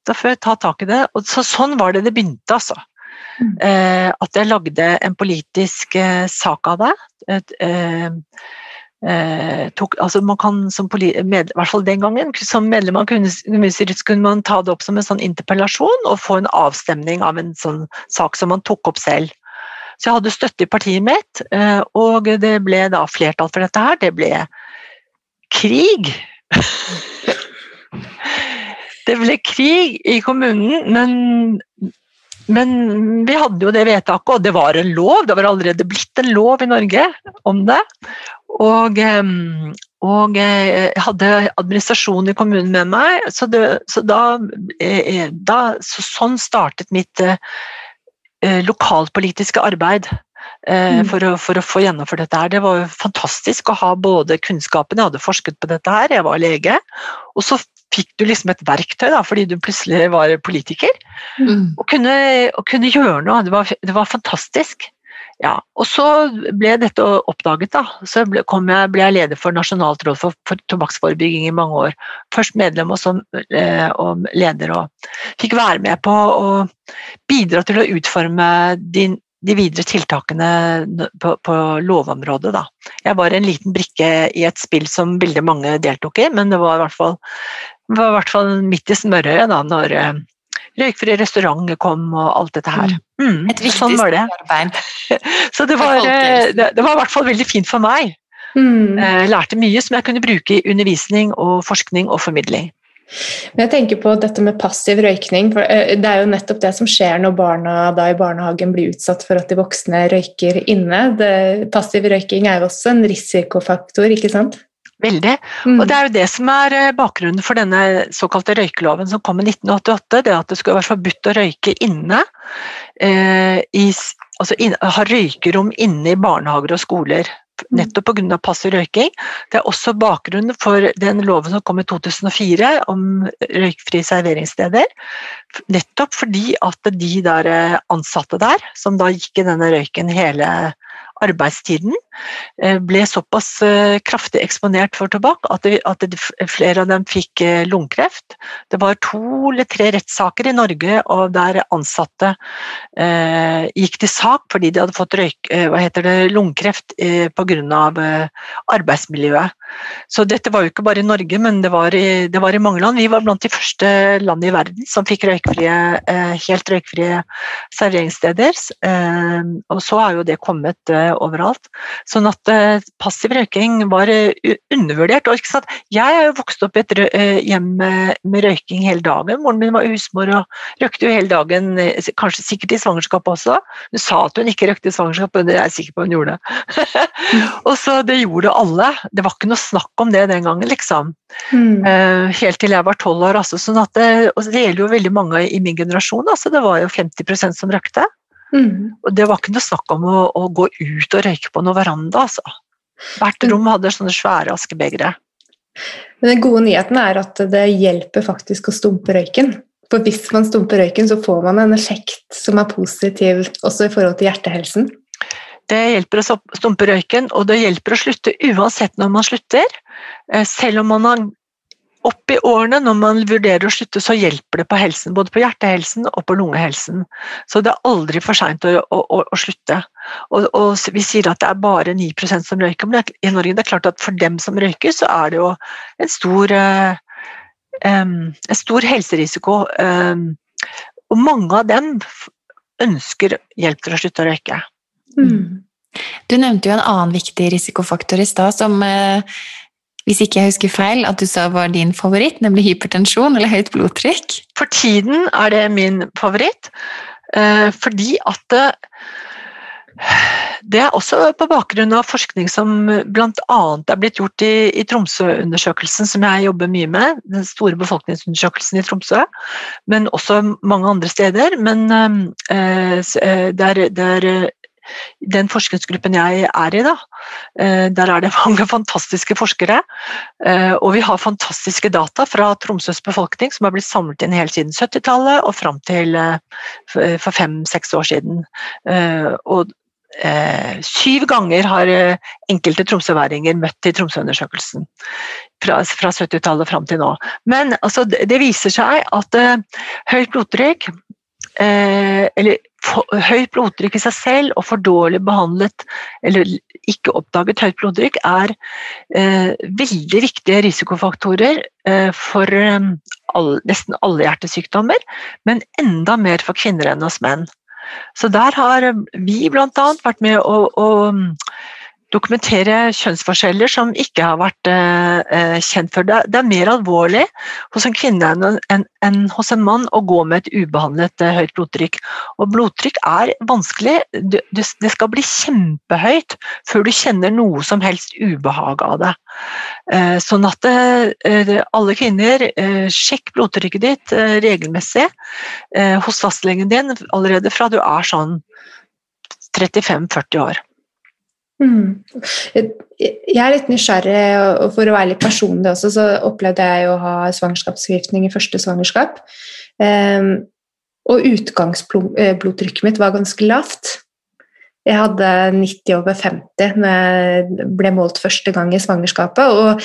S2: da får jeg ta tak i det. Og så, sånn var det det begynte, altså. Mm. Eh, at jeg lagde en politisk eh, sak av det. Et, eh, tok, altså man kan som med, hvert fall den gangen, som medlem av kommunestyret kunne man ta det opp som en sånn interpellasjon og få en avstemning av en sånn sak som man tok opp selv. Så jeg hadde støtte i partiet mitt, og det ble da flertall for dette her. Det ble krig. <laughs> Det ble krig i kommunen, men, men vi hadde jo det vedtaket, og det var en lov. Det var allerede blitt en lov i Norge om det. Og, og jeg hadde administrasjonen i kommunen med meg, så, det, så da, eh, da så Sånn startet mitt eh, lokalpolitiske arbeid. Eh, mm. For, å, for, å, få gjennomført dette her. Det var jo fantastisk å ha både kunnskapen, jeg hadde forsket på dette her, jeg var lege, og så fikk du liksom et verktøy da, fordi du plutselig var politiker. Mm. Og, kunne, og, kunne, gjøre noe. Det var, det var fantastisk. Ja, og så ble dette oppdaget. da, Så ble, jeg, ble jeg leder for Nasjonalt råd for, for, tobakksforebygging i mange år. Først medlem og så eh, og leder, og fikk være med på å bidra til å utforme de, de videre tiltakene på, på, lovområdet. Da. Jeg var en liten brikke i et spill som veldig mange deltok i, men det var i hvert fall var i hvert fall midt i smørøyet da når uh, røykfri restaurant kom og alt dette her.
S1: Mm. mm Et viktig sånn var det. arbeid. <laughs>
S2: Så det var, eh, det, det var, i hvert fall veldig fint for meg. Mm. Eh, lærte mye som jeg kunne bruke i undervisning og forskning og formidling.
S4: Men jeg tenker på dette med passiv røykning. for Det er jo nettopp det som skjer når barna da i barnehagen blir utsatt for at de voksne røyker inne. Det, passiv røyking er jo også en risikofaktor, ikke sant?
S2: Veldig. Mm. Og det er jo det som er eh, bakgrunnen for denne såkalte røykeloven som kom i 1988. Det at det skulle være forbudt å røyke inne. Eh, i, altså in, ha røykerom inne i barnehager og skoler. Mm. Nettopp pga. passiv røyking. Det er også bakgrunnen for den loven som kom i 2004 om røykfrie serveringssteder. Nettopp fordi at de der eh, ansatte der, som da gikk i denne røyken hele arbeidstiden ble såpass eh, kraftig eksponert for tobakk at, det, at det, flere av dem fikk eh, lungekreft. Det var to eller tre rettssaker i Norge der ansatte eh, gikk til sak fordi de hadde fått røyk, hva heter det, lungekreft eh, pga. arbeidsmiljøet. Så dette var jo ikke bare i Norge, men det var i, det var i mange land. Vi var blant de første land i verden som fikk røykfrie, helt røykfrie serveringssteder. Og så er jo det kommet overalt. Sånn at uh, passiv røyking var uh, undervurdert. Og, jeg er jo vokst opp i et uh, hjem med, med, røyking hele dagen. Moren min var husmor og røykte jo hele dagen, kanskje sikkert i svangerskapet også. Hun sa at hun ikke røykte i svangerskapet, men det er jeg sikker på hun gjorde. <laughs> og så Det gjorde alle. Det var ikke noe snakk om det den gangen, liksom. Mm. helt til jeg var tolv år. Altså, sånn at det, og det gjelder jo veldig mange i min generasjon. Altså, det var jo 50% som røykte. Mm. Og det var ikke noe snakk om å, å, gå ut og røyke på noen veranda, altså. Hvert mm. rom hadde sånne svære askebegre.
S4: Men den gode nyheten er at det hjelper faktisk å stumpe røyken. For hvis man stumper røyken, så får man en effekt som er positiv også i forhold til hjertehelsen.
S2: Det hjelper å stumpe røyken, og det hjelper å slutte uansett når man slutter. Eh, selv om man har opp i årene, når man vurderer å slutte, så hjelper det på helsen. Både på hjertehelsen og på lungehelsen. Så det er aldri for seint å, å, å, slutte. Og, og, vi sier at det er bare 9% som røyker, men i Norge det er klart at for dem som røyker, så er det jo en stor, um, en stor helserisiko. Eh, og mange av dem ønsker hjelp til å slutte å røyke. Mm.
S1: Du nevnte jo en annen viktig risikofaktor i stad, som uh hvis ikke jeg husker feil, at du sa var din favoritt, nemlig hypertensjon eller høyt blodtrykk?
S2: For tiden er det min favoritt, eh, fordi at det, det er også på bakgrunn av forskning som bl.a. er blitt gjort i, i Tromsø-undersøkelsen, som jeg jobber mye med. Den store befolkningsundersøkelsen i Tromsø, men også mange andre steder. Men eh, eh der, der den forskningsgruppen jeg er i, da, eh, der er det <laughs> mange fantastiske forskere. Eh, og vi har fantastiske data fra Tromsøs befolkning som har blitt samlet inn helt siden 70-tallet og fram til for fem-seks år siden. Og Eh, syv ganger har eh, enkelte tromsøværinger møtt i Tromsø-undersøkelsen. Fra, fra 70-tallet fram til nå. Men altså, det, viser seg at eh, høyt blodtrykk eh, Eller for, høyt blodtrykk i seg selv og for dårlig behandlet eller ikke oppdaget høyt blodtrykk er eh, veldig viktige risikofaktorer eh, for all, nesten alle hjertesykdommer, men enda mer for kvinner enn hos menn. Så der har vi bl.a. vært med å, å dokumentere kjønnsforskjeller som ikke har vært eh, kjent før. Det, det, er mer alvorlig hos en kvinne enn en, en hos en mann å gå med et ubehandlet eh, høyt blodtrykk. Og blodtrykk er vanskelig. Det, skal bli kjempehøyt før du kjenner noe som helst ubehag av det. Eh, sånn at eh, alle kvinner, eh, sjekk blodtrykket ditt eh, regelmessig hos fastlegen din allerede fra du er sånn 35-40 år.
S4: Mm. Jeg er litt nysgjerrig, og for å være litt personlig også, så opplevde jeg å ha svangerskapsforgiftning i første svangerskap. Um, og utgangsblodtrykket mitt var ganske lavt. Jeg hadde 90 over 50 når jeg ble målt første gang i svangerskapet. og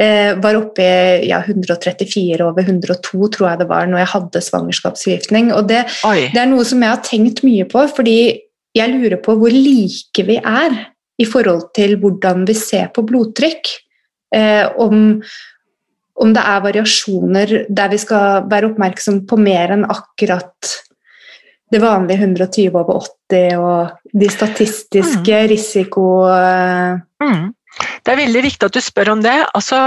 S4: eh, var oppe i ja, 134 over 102, tror jeg det var, når jeg hadde svangerskapsforgiftning. Og det, det er noe som jeg har tenkt mye på, fordi jeg lurer på hvor like vi er i forhold til hvordan vi ser på blodtrykk. Eh, om, om, det er variasjoner der vi skal være oppmerksom på mer enn akkurat det vanlige 120 over 80 og de statistiske mm. risiko...
S2: Mm. Det er veldig viktig at du spør om det. Altså,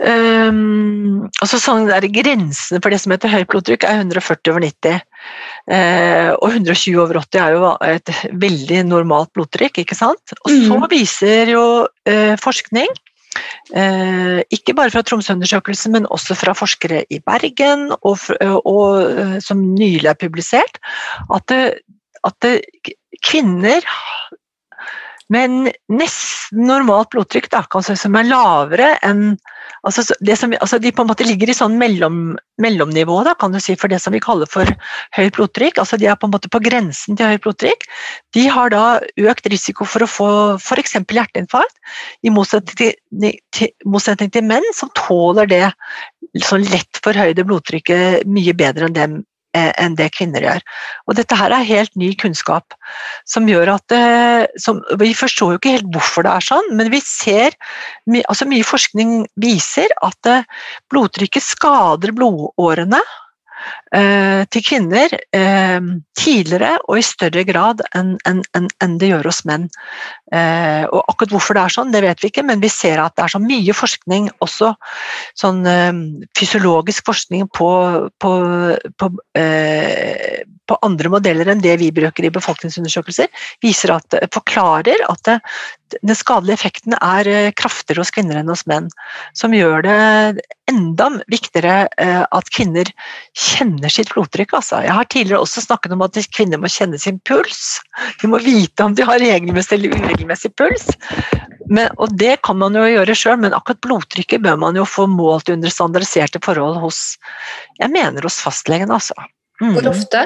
S2: um, altså sånn der Grensene for det som heter høyt blodtrykk, er 140 over 90. Uh, og 120 over 80 er jo et veldig normalt blodtrykk, ikke sant. Og så mm. viser jo uh, forskning, eh, ikke bare fra Tromsø-undersøkelsen, men også fra forskere i Bergen, og, og som nylig er publisert, at, det, at det, kvinner men nesten normalt blodtrykk, da, kanskje, som er lavere enn altså, som, altså De på en måte ligger i sånn mellom, mellomnivå da, kan du si, for det som vi kaller for høyt blodtrykk. altså De er på en måte på grensen til høyt blodtrykk. De har da økt risiko for å få f.eks. hjerteinfarkt, i motsetning til, til, motsetning til menn som tåler det sånn lett forhøyde blodtrykket mye bedre enn dem enn det kvinner gjør. Og dette her er helt ny kunnskap som gjør at eh, som, Vi forstår jo ikke helt hvorfor det er sånn, men vi ser altså Mye forskning viser at eh, blodtrykket skader blodårene Eh, til kvinner eh, tidligere og i større grad enn en, en, en det gjør hos menn. Eh, og akkurat hvorfor det er sånn, det vet vi ikke, men vi ser at det er så mye forskning, også sånn fysiologisk forskning på, på, på, på, andre modeller enn det vi bruker i befolkningsundersøkelser, viser at, forklarer at det, den skadelige effekten er kraftigere hos kvinner enn hos menn. Som gjør det enda viktigere at kvinner kjenner sitt blodtrykk. Altså. Jeg har tidligere også snakket om at kvinner må kjenne sin puls. De må vite om de har regelmessig eller uregelmessig puls. Men, og det kan man jo gjøre sjøl, men akkurat blodtrykket bør man jo få målt under standardiserte forhold hos jeg mener hos fastlegen. Altså.
S4: Mm. Hvor ofte?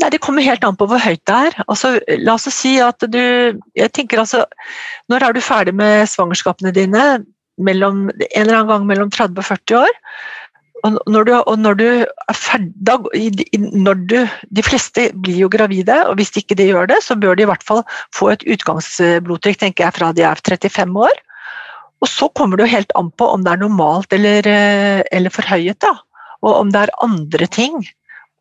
S2: Nei, Det kommer helt an på hvor høyt det er. Altså, la oss si at du jeg tenker altså, Når er du ferdig med svangerskapene dine? Mellom, en eller annen gang mellom 30 og 40 år. Og når du, og når du er ferdig når du, De fleste blir jo gravide, og hvis ikke de gjør det, så bør de i hvert fall få et utgangsblodtrykk tenker jeg, fra de er 35 år. Og så kommer det jo helt an på om det er normalt eller, eh, eller forhøyet, da. Og om det er andre ting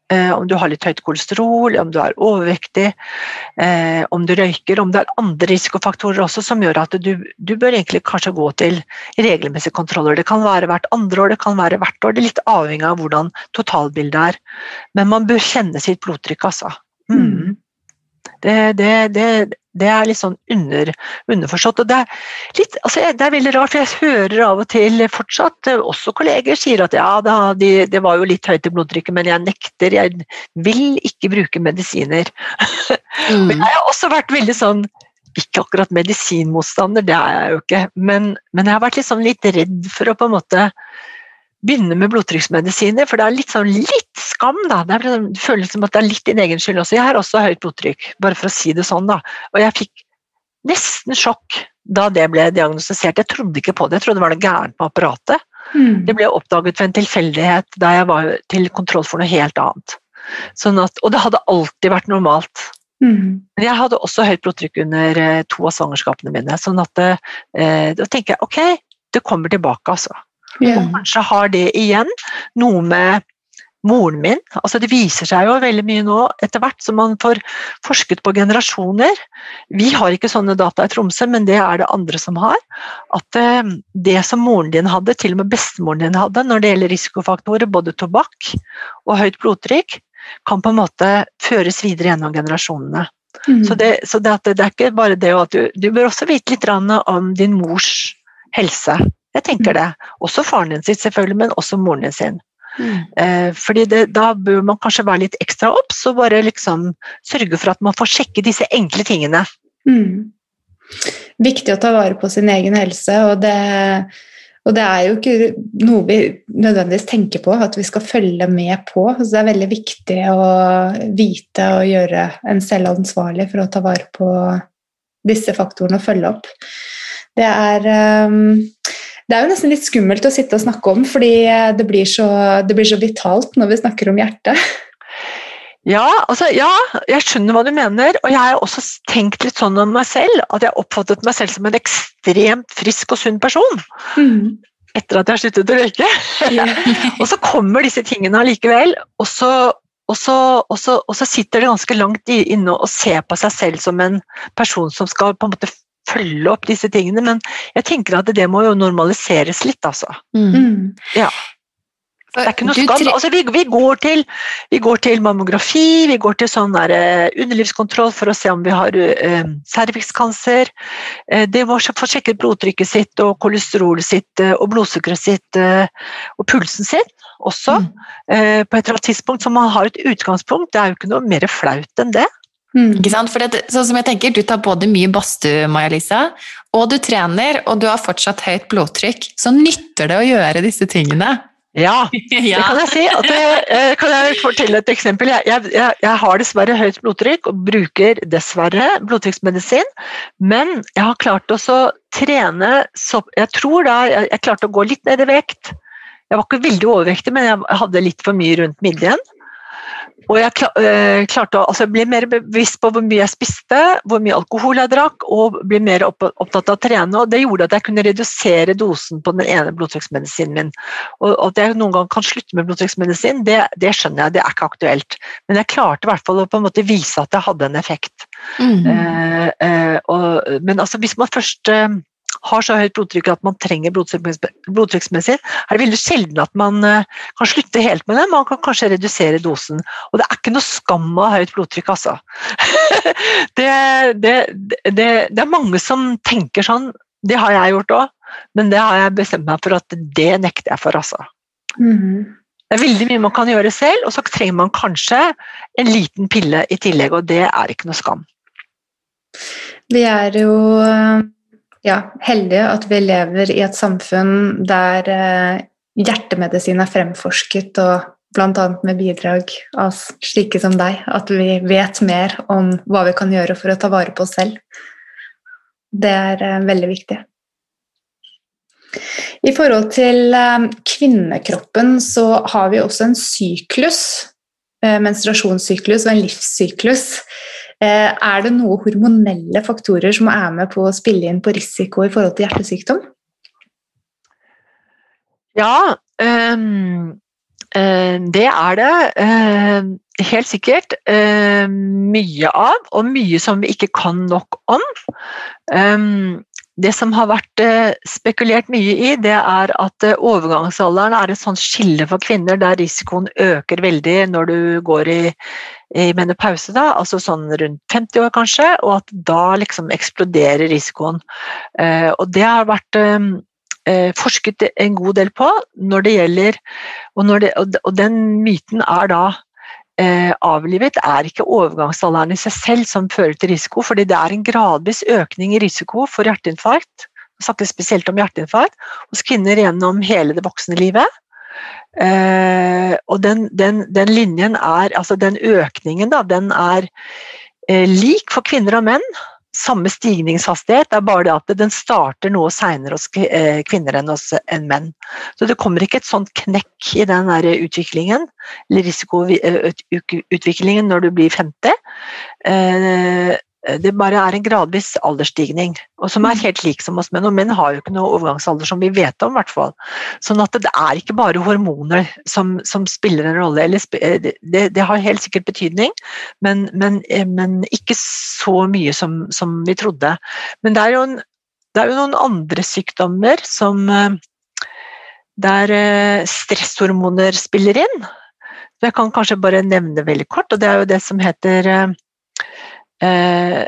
S2: om du har litt høyt kolesterol, om du er overvektig, eh, om du røyker, om det er andre risikofaktorer også som gjør at du, du bør egentlig kanskje gå til regelmessige kontroller. Det kan være hvert andre år, det kan være hvert år. Det er litt avhengig av hvordan totalbildet er. Men man bør kjenne sitt blodtrykk, altså. Mm. Det, det, det, det er litt sånn under, underforstått. og det er, litt, altså det er veldig rart, for jeg hører av og til fortsatt, eh, også kolleger sier at ja, da, de, det var jo litt høyt i blodtrykket, men jeg nekter, jeg vil ikke bruke medisiner. <laughs> Mm. jeg har også vært veldig sånn ikke akkurat medisinmotstander, det er jeg jo ikke, men, men jeg har vært liksom litt redd for å på en måte begynne med blodtrykksmedisiner, for det er litt, sånn, litt skam. da, Det, er, det føles som at det er litt din egen skyld også. Jeg har også høyt blodtrykk, bare for å si det sånn. da, Og jeg fikk nesten sjokk da det ble diagnostisert. Jeg trodde ikke på det, jeg trodde det var noe gærent med apparatet. Mm. Det ble oppdaget ved en tilfeldighet da jeg var til kontroll for noe helt annet. Sånn at, og det hadde alltid vært normalt. Mm. Men jeg hadde også høyt blodtrykk under eh, to av svangerskapene mine. sånn at eh, da tenker jeg ok, det kommer tilbake, altså. Yeah. Og kanskje har det igjen noe med moren min altså Det viser seg jo veldig mye nå etter hvert som man får forsket på generasjoner. Vi har ikke sånne data i Tromsø, men det er det andre som har. At eh, det som moren din hadde, til og med bestemoren din hadde når det gjelder risikofaktorer, både tobakk og høyt blodtrykk, kan på en måte føres videre gjennom generasjonene. Mm. Så, det, så det, det, er ikke bare det at du, du bør også vite litt om din mors helse. Jeg tenker det. Også faren din sitt, selvfølgelig, men også moren din sin. Mm. Eh, fordi det, Da bør man kanskje være litt ekstra obs og bare liksom sørge for at man får sjekke disse enkle tingene. Mm.
S4: Viktig å ta vare på sin egen helse, og det, og det, er jo ikke noe vi nødvendigvis tenker på at vi skal følge med på. Så det er veldig viktig å vite og gjøre en selv ansvarlig for å ta vare på disse faktorene og følge opp. Det er um, det er jo nesten litt skummelt å sitte og snakke om, fordi det blir så, det blir så vitalt når vi snakker om hjertet.
S2: Ja, altså, ja, jeg skjønner hva du mener, og jeg har også tenkt litt sånn om meg selv. At jeg oppfattet meg selv som en ekstremt frisk og sunn person. Mm. Etter at jeg har sluttet å røyke. <laughs> Og så kommer disse tingene allikevel, og så, og, så, og, så, og så, sitter det ganske langt inne og ser på seg selv som en person som skal på en måte følge opp disse tingene, men jeg tenker at det må jo normaliseres litt, altså. Mm. mm. Ja. Det er ikke noe skam. Altså, vi, vi, går til, vi, går til, mammografi, vi går til sånn der, uh, underlivskontroll for å se om vi har uh, cervixkanser. Uh, det må få sjekket blodtrykket sitt og kolesterolet sitt uh, og blodsukkeret sitt og pulsen sin også. Mm. på et eller annet tidspunkt, så man har et utgangspunkt. Det er jo ikke noe mer flaut enn det.
S1: Mm. Ikke sant? For det, sånn som jeg tenker, Du tar både mye badstue, Maja-Lisa, og du trener, og du har fortsatt høyt blodtrykk. Så nytter det å gjøre disse tingene.
S2: Ja, <laughs> det kan jeg si. Det, eh, kan jeg fortelle et eksempel? Jeg, jeg, jeg, har dessverre høyt blodtrykk og bruker dessverre blodtrykksmedisin. Men jeg har klart å trene så, Jeg tror da jeg, jeg klarte å gå litt ned i vekt. Jeg var ikke veldig overvektig, men jeg hadde litt for mye rundt midjen. Og jeg eh, klarte å altså, bli mer bevisst på hvor mye jeg spiste, hvor mye alkohol jeg drakk, og bli mer opptatt av å trene. og Det gjorde at jeg kunne redusere dosen på den ene blodtrykksmedisinen min. Og At jeg noen gang kan slutte med blodtrykksmedisin, det, det, skjønner jeg, det er ikke aktuelt. Men jeg klarte i hvert fall å på en måte vise at det hadde en effekt. Mm. Eh, eh, og, men altså, hvis man først eh, har så høyt blodtrykk at man trenger blodtrykksmedisin, er det veldig sjelden at man eh, kan slutte helt med det. Man kan kanskje redusere dosen. Og det er ikke noe skam av høyt blodtrykk, altså. <laughs> det, det, det, det, er mange som tenker sånn. Det har jeg gjort òg, men det har jeg bestemt meg for at det nekter jeg for, altså. Mm. Det er veldig mye man kan gjøre selv, og så trenger man kanskje en liten pille i tillegg, og det er ikke noe skam.
S4: Vi er jo ja, heldige at vi lever i et samfunn der eh, hjertemedisin er fremforsket, og bl.a. med bidrag av slike som deg, at vi vet mer om hva vi kan gjøre for å ta vare på oss selv. Det er eh, veldig viktig. I forhold til eh, kvinnekroppen så har vi også en syklus, menstruasjonssyklus og en livssyklus. Eh, er det noen hormonelle faktorer som er med på å spille inn på risiko i forhold til hjertesykdom?
S2: Ja, um, Det er det. Helt sikkert. Mye av, og mye som vi ikke kan nok om. Det som har vært spekulert mye i, det er at overgangsalderen er et sånt skille for kvinner der risikoen øker veldig når du går i, i menopause, da, altså sånn rundt 50 år kanskje, og at da liksom eksploderer risikoen. Og det har vært forsket en god del på når det gjelder Og, det, og den myten er da eh, avlivet, er ikke overgangsalderen i seg selv som fører til risiko, fordi det er en gradvis økning i risiko for hjerteinfarkt, vi snakker spesielt om hjerteinfarkt, hos kvinner gjennom hele det voksne livet. Eh, og den, den, den, linjen er, altså den økningen, da, den er eh, lik for kvinner og menn samme stigningshastighet, det er bare det at den starter noe seinere hos eh, kvinner enn hos enn menn. Så det kommer ikke et sånt knekk i den der utviklingen, eller risikoutviklingen når du blir 50. Eh, det bare er en gradvis aldersstigning, og som er mm. helt lik som hos menn. Og menn har jo ikke noe overgangsalder som vi vet om, i hvert fall. Sånn at det er ikke bare hormoner som, som spiller en rolle. Eller, eh, det, det, har helt sikkert betydning, men, men, eh, men ikke så mye som, som, vi trodde. Men det er, jo en, det er jo noen andre sykdommer som der stresshormoner spiller inn. Jeg kan kanskje bare nevne veldig kort, og det er jo det som heter eh,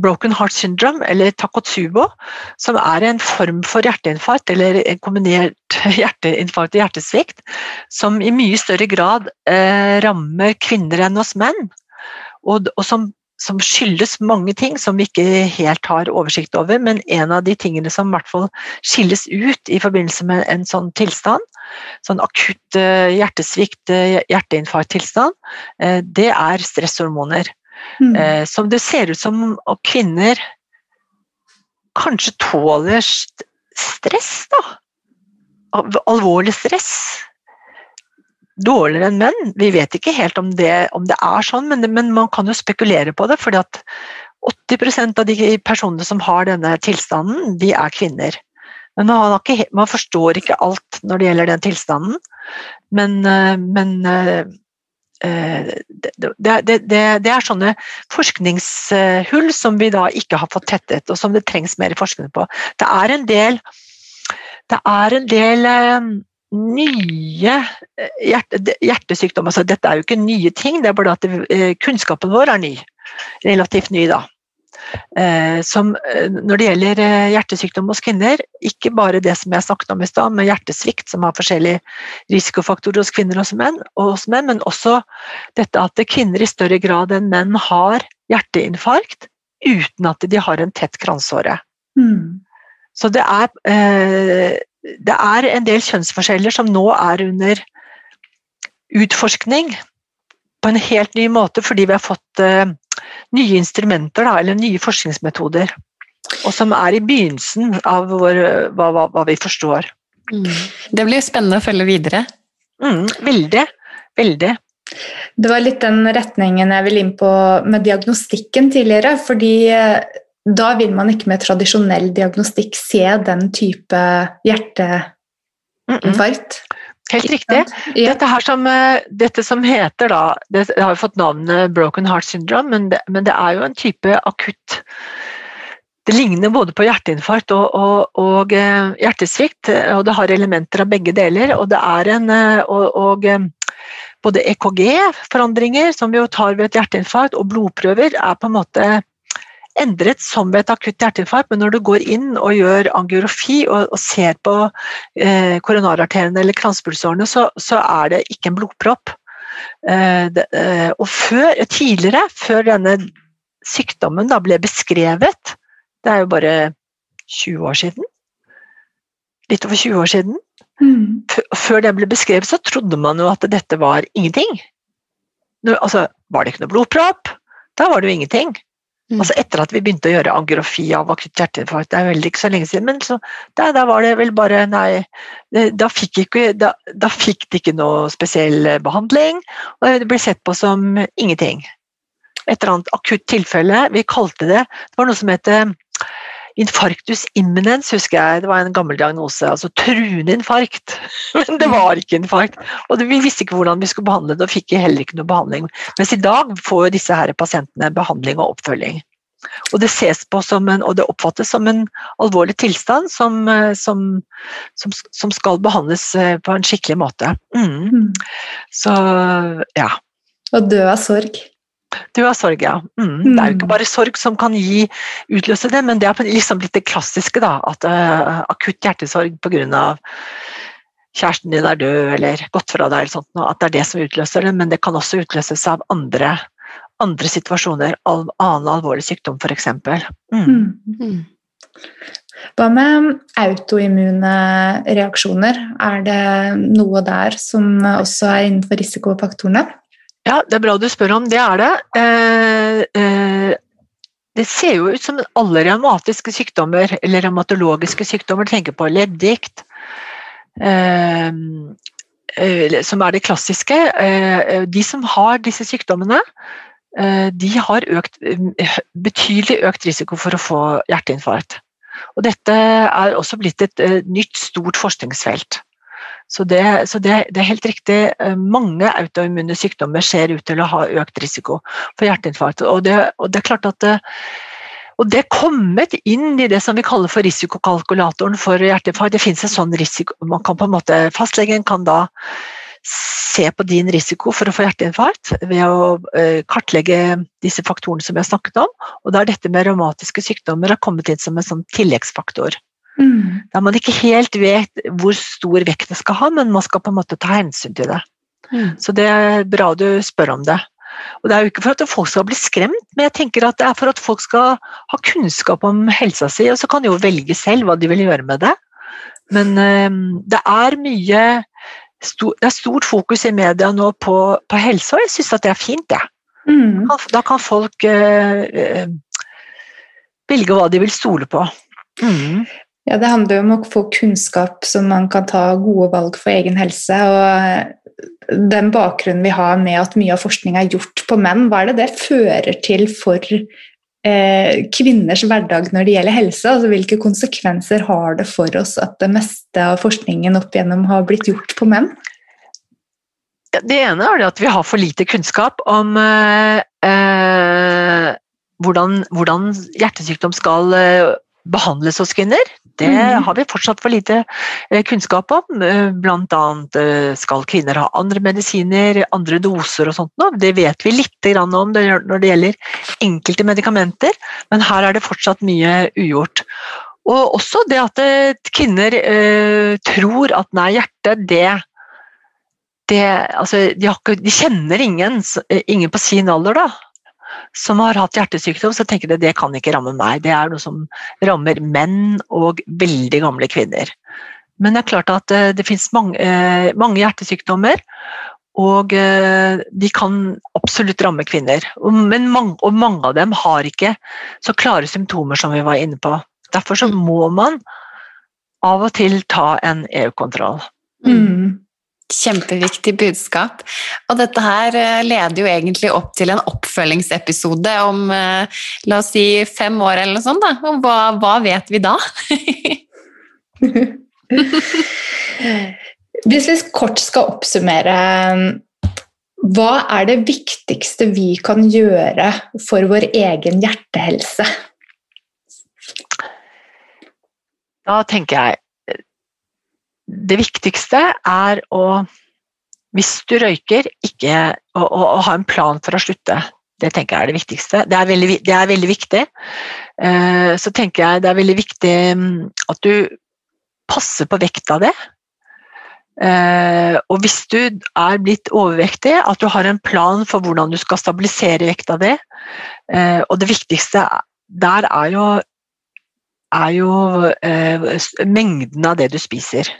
S2: broken heart syndrome, eller takotsubo, som er en form for hjerteinfarkt, eller en kombinert <laughs> hjerteinfarkt og hjertesvikt, som i mye større grad eh, rammer kvinner enn hos menn. Og, og som, som, skyldes mange ting som vi ikke helt har oversikt over, men en av de tingene som i hvert fall skilles ut i forbindelse med en sånn tilstand, sånn akutt eh, hjertesvikt, eh, hjerteinfarkttilstand, eh, det er stresshormoner. Mm. Eh, som det ser ut som at kvinner kanskje tåler stress, da. Alvorlig stress. Dårligere enn menn. Vi vet ikke helt om det, om det er sånn, men, men, man kan jo spekulere på det. fordi at 80% av de personene som har denne tilstanden, de er kvinner. Men man, ikke, man, forstår ikke alt når det gjelder den tilstanden. Men, eh, men eh, det, det, det, det, er sånne forskningshull som vi da ikke har fått tettet, og som det trengs mer forskning på. Det er en del, det er en del eh, nye eh, hjerte, hjertesykdommer. Altså, dette er jo ikke nye ting, det er bare at kunnskapen vår er ny. Relativt ny, da. Eh, som eh, når det gjelder eh, hjertesykdom hos kvinner, ikke bare det som jeg snakket om i stad, med hjertesvikt, som har forskjellige risikofaktorer hos kvinner og menn, og hos menn, men også dette at kvinner i større grad enn menn har hjerteinfarkt uten at de har en tett kransåre. Mm. Så det er, det er en del kjønnsforskjeller som nå er under utforskning på en helt ny måte, fordi vi har fått nye instrumenter, da, eller nye forskningsmetoder. Og som er i begynnelsen av vår, hva, hva, hva, vi forstår.
S1: Mm. Det blir spennende å følge videre.
S2: Mm, veldig. Veldig.
S4: Det var litt den retningen jeg ville inn på med diagnostikken tidligere. fordi eh, da vil man ikke med tradisjonell diagnostikk se den type hjerteinfarkt.
S2: Helt riktig. Dette, som, eh, dette, som, heter da Det har jo fått navnet broken heart syndrome, men det, men det er jo en type akutt det ligner både på hjerteinfarkt og, og, og, eh, hjertesvikt, og det har elementer av begge deler. Og det er en eh, og, og både EKG-forandringer, som vi jo tar ved et hjerteinfarkt, og blodprøver er på en måte endret som ved et akutt hjerteinfarkt, men når du går inn og gjør angiografi og, og ser på eh, koronararterene eller kranspulsårene, så, så, er det ikke en blodpropp. Eh, det, eh, og før, tidligere, før denne sykdommen da ble beskrevet, det er jo bare 20 år siden, litt over 20 år siden, mm. før det ble beskrevet, så trodde man jo at dette var ingenting. Altså, var det ikke noe blodpropp? Da var det jo ingenting. Mm. Altså etter at vi begynte å gjøre angiografi av akutt hjerteinfarkt, det er vel ikke så lenge siden, men så, da, da, var det vel bare Nei, da fikk, ikke, da, da fikk de ikke noe spesiell behandling, og det ble sett på som ingenting. Et eller annet akutt tilfelle, vi kalte det Det var noe som het Infarktus imminens husker jeg, det var en gammel diagnose. Altså truende infarkt. <laughs> Men det var ikke infarkt. Og vi visste ikke hvordan vi skulle behandle det, og fikk heller ikke noe behandling. Mens i dag får disse her pasientene behandling og oppfølging. Og det ses på som en, og det oppfattes som en alvorlig tilstand som, eh, som, som, som skal behandles eh, på en skikkelig måte. Mm.
S4: Mm.
S2: Så ja.
S4: Og dø av sorg.
S2: Du har sorg, ja. Mm. Det er jo ikke bare sorg som kan gi, utløse det, men det er liksom litt det klassiske, da. At uh, akutt hjertesorg pga. kjæresten din er død eller gått fra deg, eller sånt, at det er det som utløser det. Men det kan også utløses av andre, andre situasjoner, av annen alvorlig sykdom f.eks. Mm.
S4: Mm. Hva med autoimmune reaksjoner? Er det noe der som også er innenfor risikofaktorene?
S2: Ja, det er bra du spør om det. er det. Eh, eh, det ser jo ut som alle revmatiske sykdommer, eller revmatologiske sykdommer, tenker på leddgikt, eh, som er det klassiske. De som har disse sykdommene, de har økt, betydelig økt risiko for å få hjerteinfarkt. Og dette er også blitt et nytt, stort forskningsfelt. Så, det, så det, det, er helt riktig. Eh, mange autoimmune sykdommer ser ut til å ha økt risiko for hjerteinfarkt. Og det, og det er klart at det, og det er kommet inn i det som vi kaller for risikokalkulatoren for hjerteinfarkt. Det finnes en sånn risiko, man kan på en måte, Fastlegen kan da se på din risiko for å få hjerteinfarkt ved å eh, kartlegge disse faktorene som vi har snakket om. Og da er dette med revmatiske sykdommer kommet inn som en sånn tilleggsfaktor. Mm. Der man ikke helt vet hvor stor vekt det skal ha, men man skal på en måte ta hensyn til det. Mm. Så det er bra du spør om det. Og Det er jo ikke for at folk skal bli skremt, men jeg tenker at det er for at folk skal ha kunnskap om helsa si, og så kan de jo velge selv hva de vil gjøre med det. Men øh, det er mye Det er stort fokus i media nå på, på helse, og jeg syns at det er fint, det. Mm. Da kan folk øh, øh, velge hva de vil stole på. Mm.
S4: Ja, Det handler jo om å få kunnskap så man kan ta gode valg for egen helse. og Den bakgrunnen vi har med at mye av forskning er gjort på menn, hva er det det fører til for eh, kvinners hverdag når det gjelder helse? Altså, hvilke konsekvenser har det for oss at det meste av forskningen opp igjennom har blitt gjort på menn?
S2: Det ene er at vi har for lite kunnskap om eh, eh hvordan, hvordan, hjertesykdom skal eh, behandles hos kvinner. Det mm. har vi fortsatt for lite eh, kunnskap om. Eh, blant annet eh, skal kvinner ha andre medisiner, andre doser og sånt. Det vet vi litt om når det gjelder enkelte medikamenter, men her er det fortsatt mye ugjort. Og også det at kvinner tror at nei, hjertet, det, det altså, de, har, de, kjenner ingen, ingen på sin alder, da som har hatt hjertesykdom, så tenker de at det kan ikke ramme meg. Det er noe som rammer menn og veldig gamle kvinner. Men det er klart at eh, det finnes mange, eh, mange hjertesykdommer, og eh, de kan absolutt ramme kvinner. Men mange, og mange av dem har ikke så klare symptomer som vi var inne på. Derfor så må man av og til ta en EU-kontroll.
S1: Mm. Kjempeviktig budskap. Og dette her eh, leder jo egentlig opp til en oppfølgingsepisode om eh, la oss si fem år eller noe sånt. Da. Og hva, hva vet vi da? <laughs>
S4: Hvis vi kort skal oppsummere, hva er det viktigste vi kan gjøre for vår egen hjertehelse?
S2: Da tenker jeg det viktigste er å Hvis du røyker, ikke å, å, å, ha en plan for å slutte. Det tenker jeg er det viktigste. Det er veldig, det er veldig viktig. Uh, så tenker jeg det er veldig viktig mm, at du passer på vekta di. Uh, og hvis du er blitt overvektig, at du har en plan for hvordan du skal stabilisere vekta di. Uh, og det viktigste der er jo, er jo mengden av det du spiser.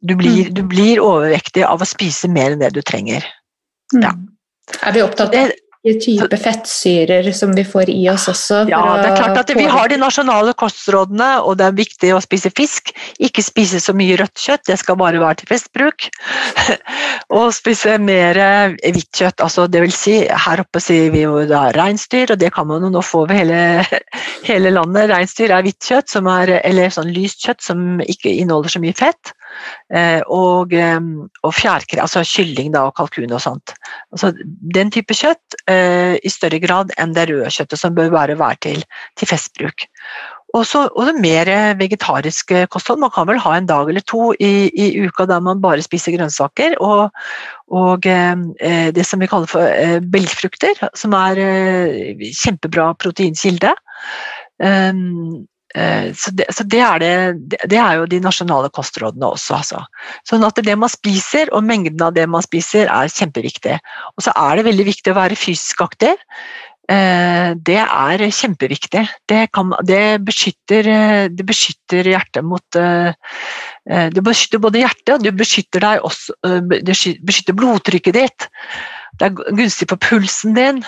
S2: Du blir, mm. du blir, overvektig av å spise mer enn det du trenger.
S4: Mm. Ja. Er vi opptatt, av type fettsyrer som vi får i oss også.
S2: Ja, det er klart at Vi har de nasjonale kostrådene, og det er viktig å spise fisk. Ikke spise så mye rødt kjøtt, det skal bare være til festbruk. <laughs> og spise mer hvitt kjøtt. Altså, det vil si, her oppe sier vi jo da reinsdyr, og det kan man jo nå få over hele, <laughs> hele landet. Reinsdyr er hvitt kjøtt, er, eller sånn lyst kjøtt som ikke inneholder så mye fett. Eh, og, eh, og fjærkre, altså kylling da, og kalkun og sånt. Altså, den type kjøtt eh, i større grad enn det røde kjøttet, som bør bare være til, til festbruk. Og det mer vegetarisk kosthold. Man kan vel ha en dag eller to i, i uka der man bare spiser grønnsaker. Og, og eh, det som vi kaller for eh, belgfrukter, som er eh, kjempebra proteinkilde. Um, så, det, så det, er det, det, er jo de nasjonale kostrådene også. Altså. Sånn at det man spiser, og mengden av det man spiser, er kjempeviktig. Og så er det veldig viktig å være fysisk aktiv. Eh, det er kjempeviktig. Det, kan, beskytter, det beskytter, hjertet mot Det beskytter både hjertet og det beskytter, også, beskytter blodtrykket ditt. Det er gunstig for pulsen din.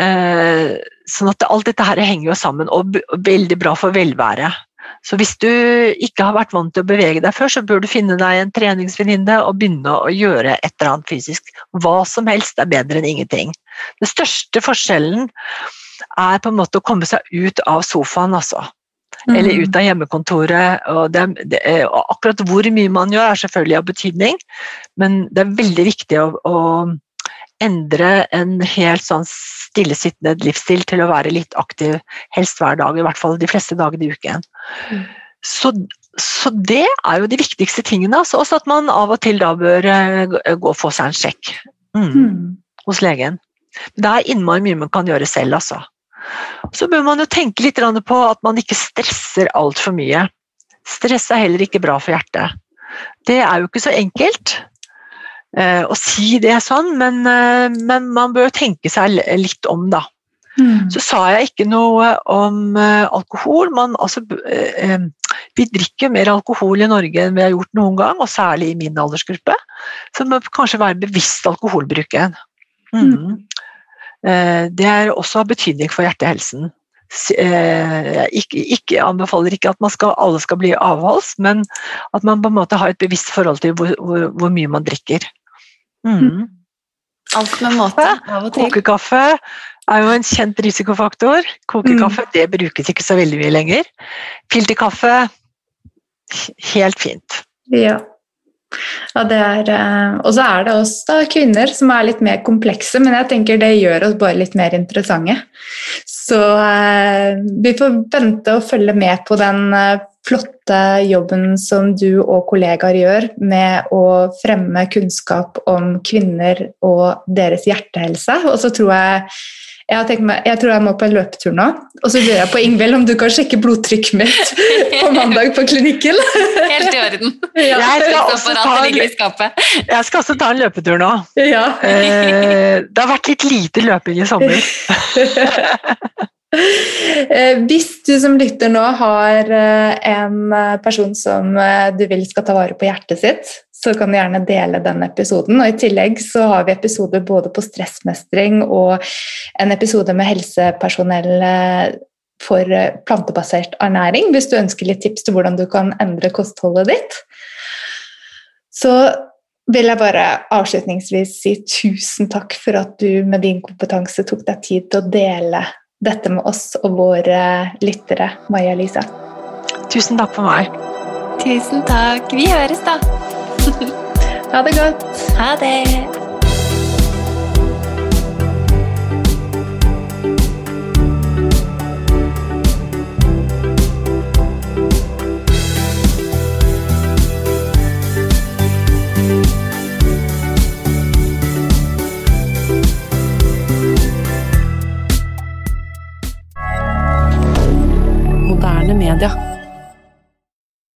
S2: Eh, sånn at alt dette her henger jo sammen, og veldig bra for velværet. Så hvis du ikke har vært vant til å bevege deg før, så bør du finne deg en treningsvenninne og begynne å gjøre et eller annet fysisk. Hva som helst er bedre enn ingenting. Den største forskjellen er på en måte å komme seg ut av sofaen, altså. Eller mm. ut av hjemmekontoret. Og, det, det, og akkurat hvor mye man gjør, er selvfølgelig av betydning, men det er veldig viktig å, å endre en helt sånn stillesittende livsstil til å være litt aktiv helst hver dag, i hvert fall de fleste dagene i uken. Mm. Så, så, det er jo de viktigste tingene. Altså, også at man av og til da bør uh, gå og få seg en sjekk mm, mm. hos legen. Det er innmari mye man kan gjøre selv, altså. Så bør man jo tenke litt på at man ikke stresser altfor mye. Stress er heller ikke bra for hjertet. Det er jo ikke så enkelt. Eh, å si det sånn, men, eh, men, man bør tenke seg litt om, da. Mm. Så sa jeg ikke noe om uh, alkohol. Man, altså, vi drikker mer alkohol i Norge enn vi har gjort noen gang, og særlig i min aldersgruppe. Så det må kanskje være bevisst alkoholbruken. Mm. Mm. Det er også av betydning for hjertehelsen. Jeg ikke, ikke, anbefaler ikke at skal, alle skal bli avholds, men at man på en måte har et bevisst forhold til hvor, hvor, hvor mye man drikker.
S1: Mm. Alt med måte.
S2: Av og til. Kokekaffe er jo en kjent risikofaktor. Kokekaffe mm. det brukes ikke så veldig mye lenger. Filterkaffe helt fint.
S4: Ja. Ja, er, eh, og så er det oss da, kvinner som er litt mer komplekse, men jeg tenker det gjør oss bare litt mer interessante. Så eh, vi får vente og følge med på den eh, flotte jobben som du og kollegaer gjør med å fremme kunnskap om kvinner og deres hjertehelse. Og så tror jeg jeg, meg, jeg, tror jeg må på en løpetur nå. Og så lurer jeg på Ingvild om du kan sjekke blodtrykket mitt på mandag på klinikken. <laughs>
S1: Helt i orden. Ja. Jeg, skal også ta en,
S2: jeg skal også ta en løpetur nå.
S4: Ja.
S2: Eh, det har vært litt lite løping i sommer. <laughs>
S4: Eh, hvis du som lytter nå har eh, en eh, person som du vil skal ta vare på hjertet sitt, så kan du gjerne dele den episoden. Og I tillegg så har vi episoder både på stressmestring og en episode med helsepersonell for plantebasert ernæring, hvis du ønsker litt tips til hvordan du kan endre kostholdet ditt. Så vil jeg bare avslutningsvis si tusen takk for at du med din kompetanse tok deg tid til å dele dette med oss og våre lyttere, Maja Lisa.
S2: Tusen takk for meg.
S1: Tusen takk. Vi høres, da. <laughs>
S4: ha det godt.
S1: Ha det.
S5: Media.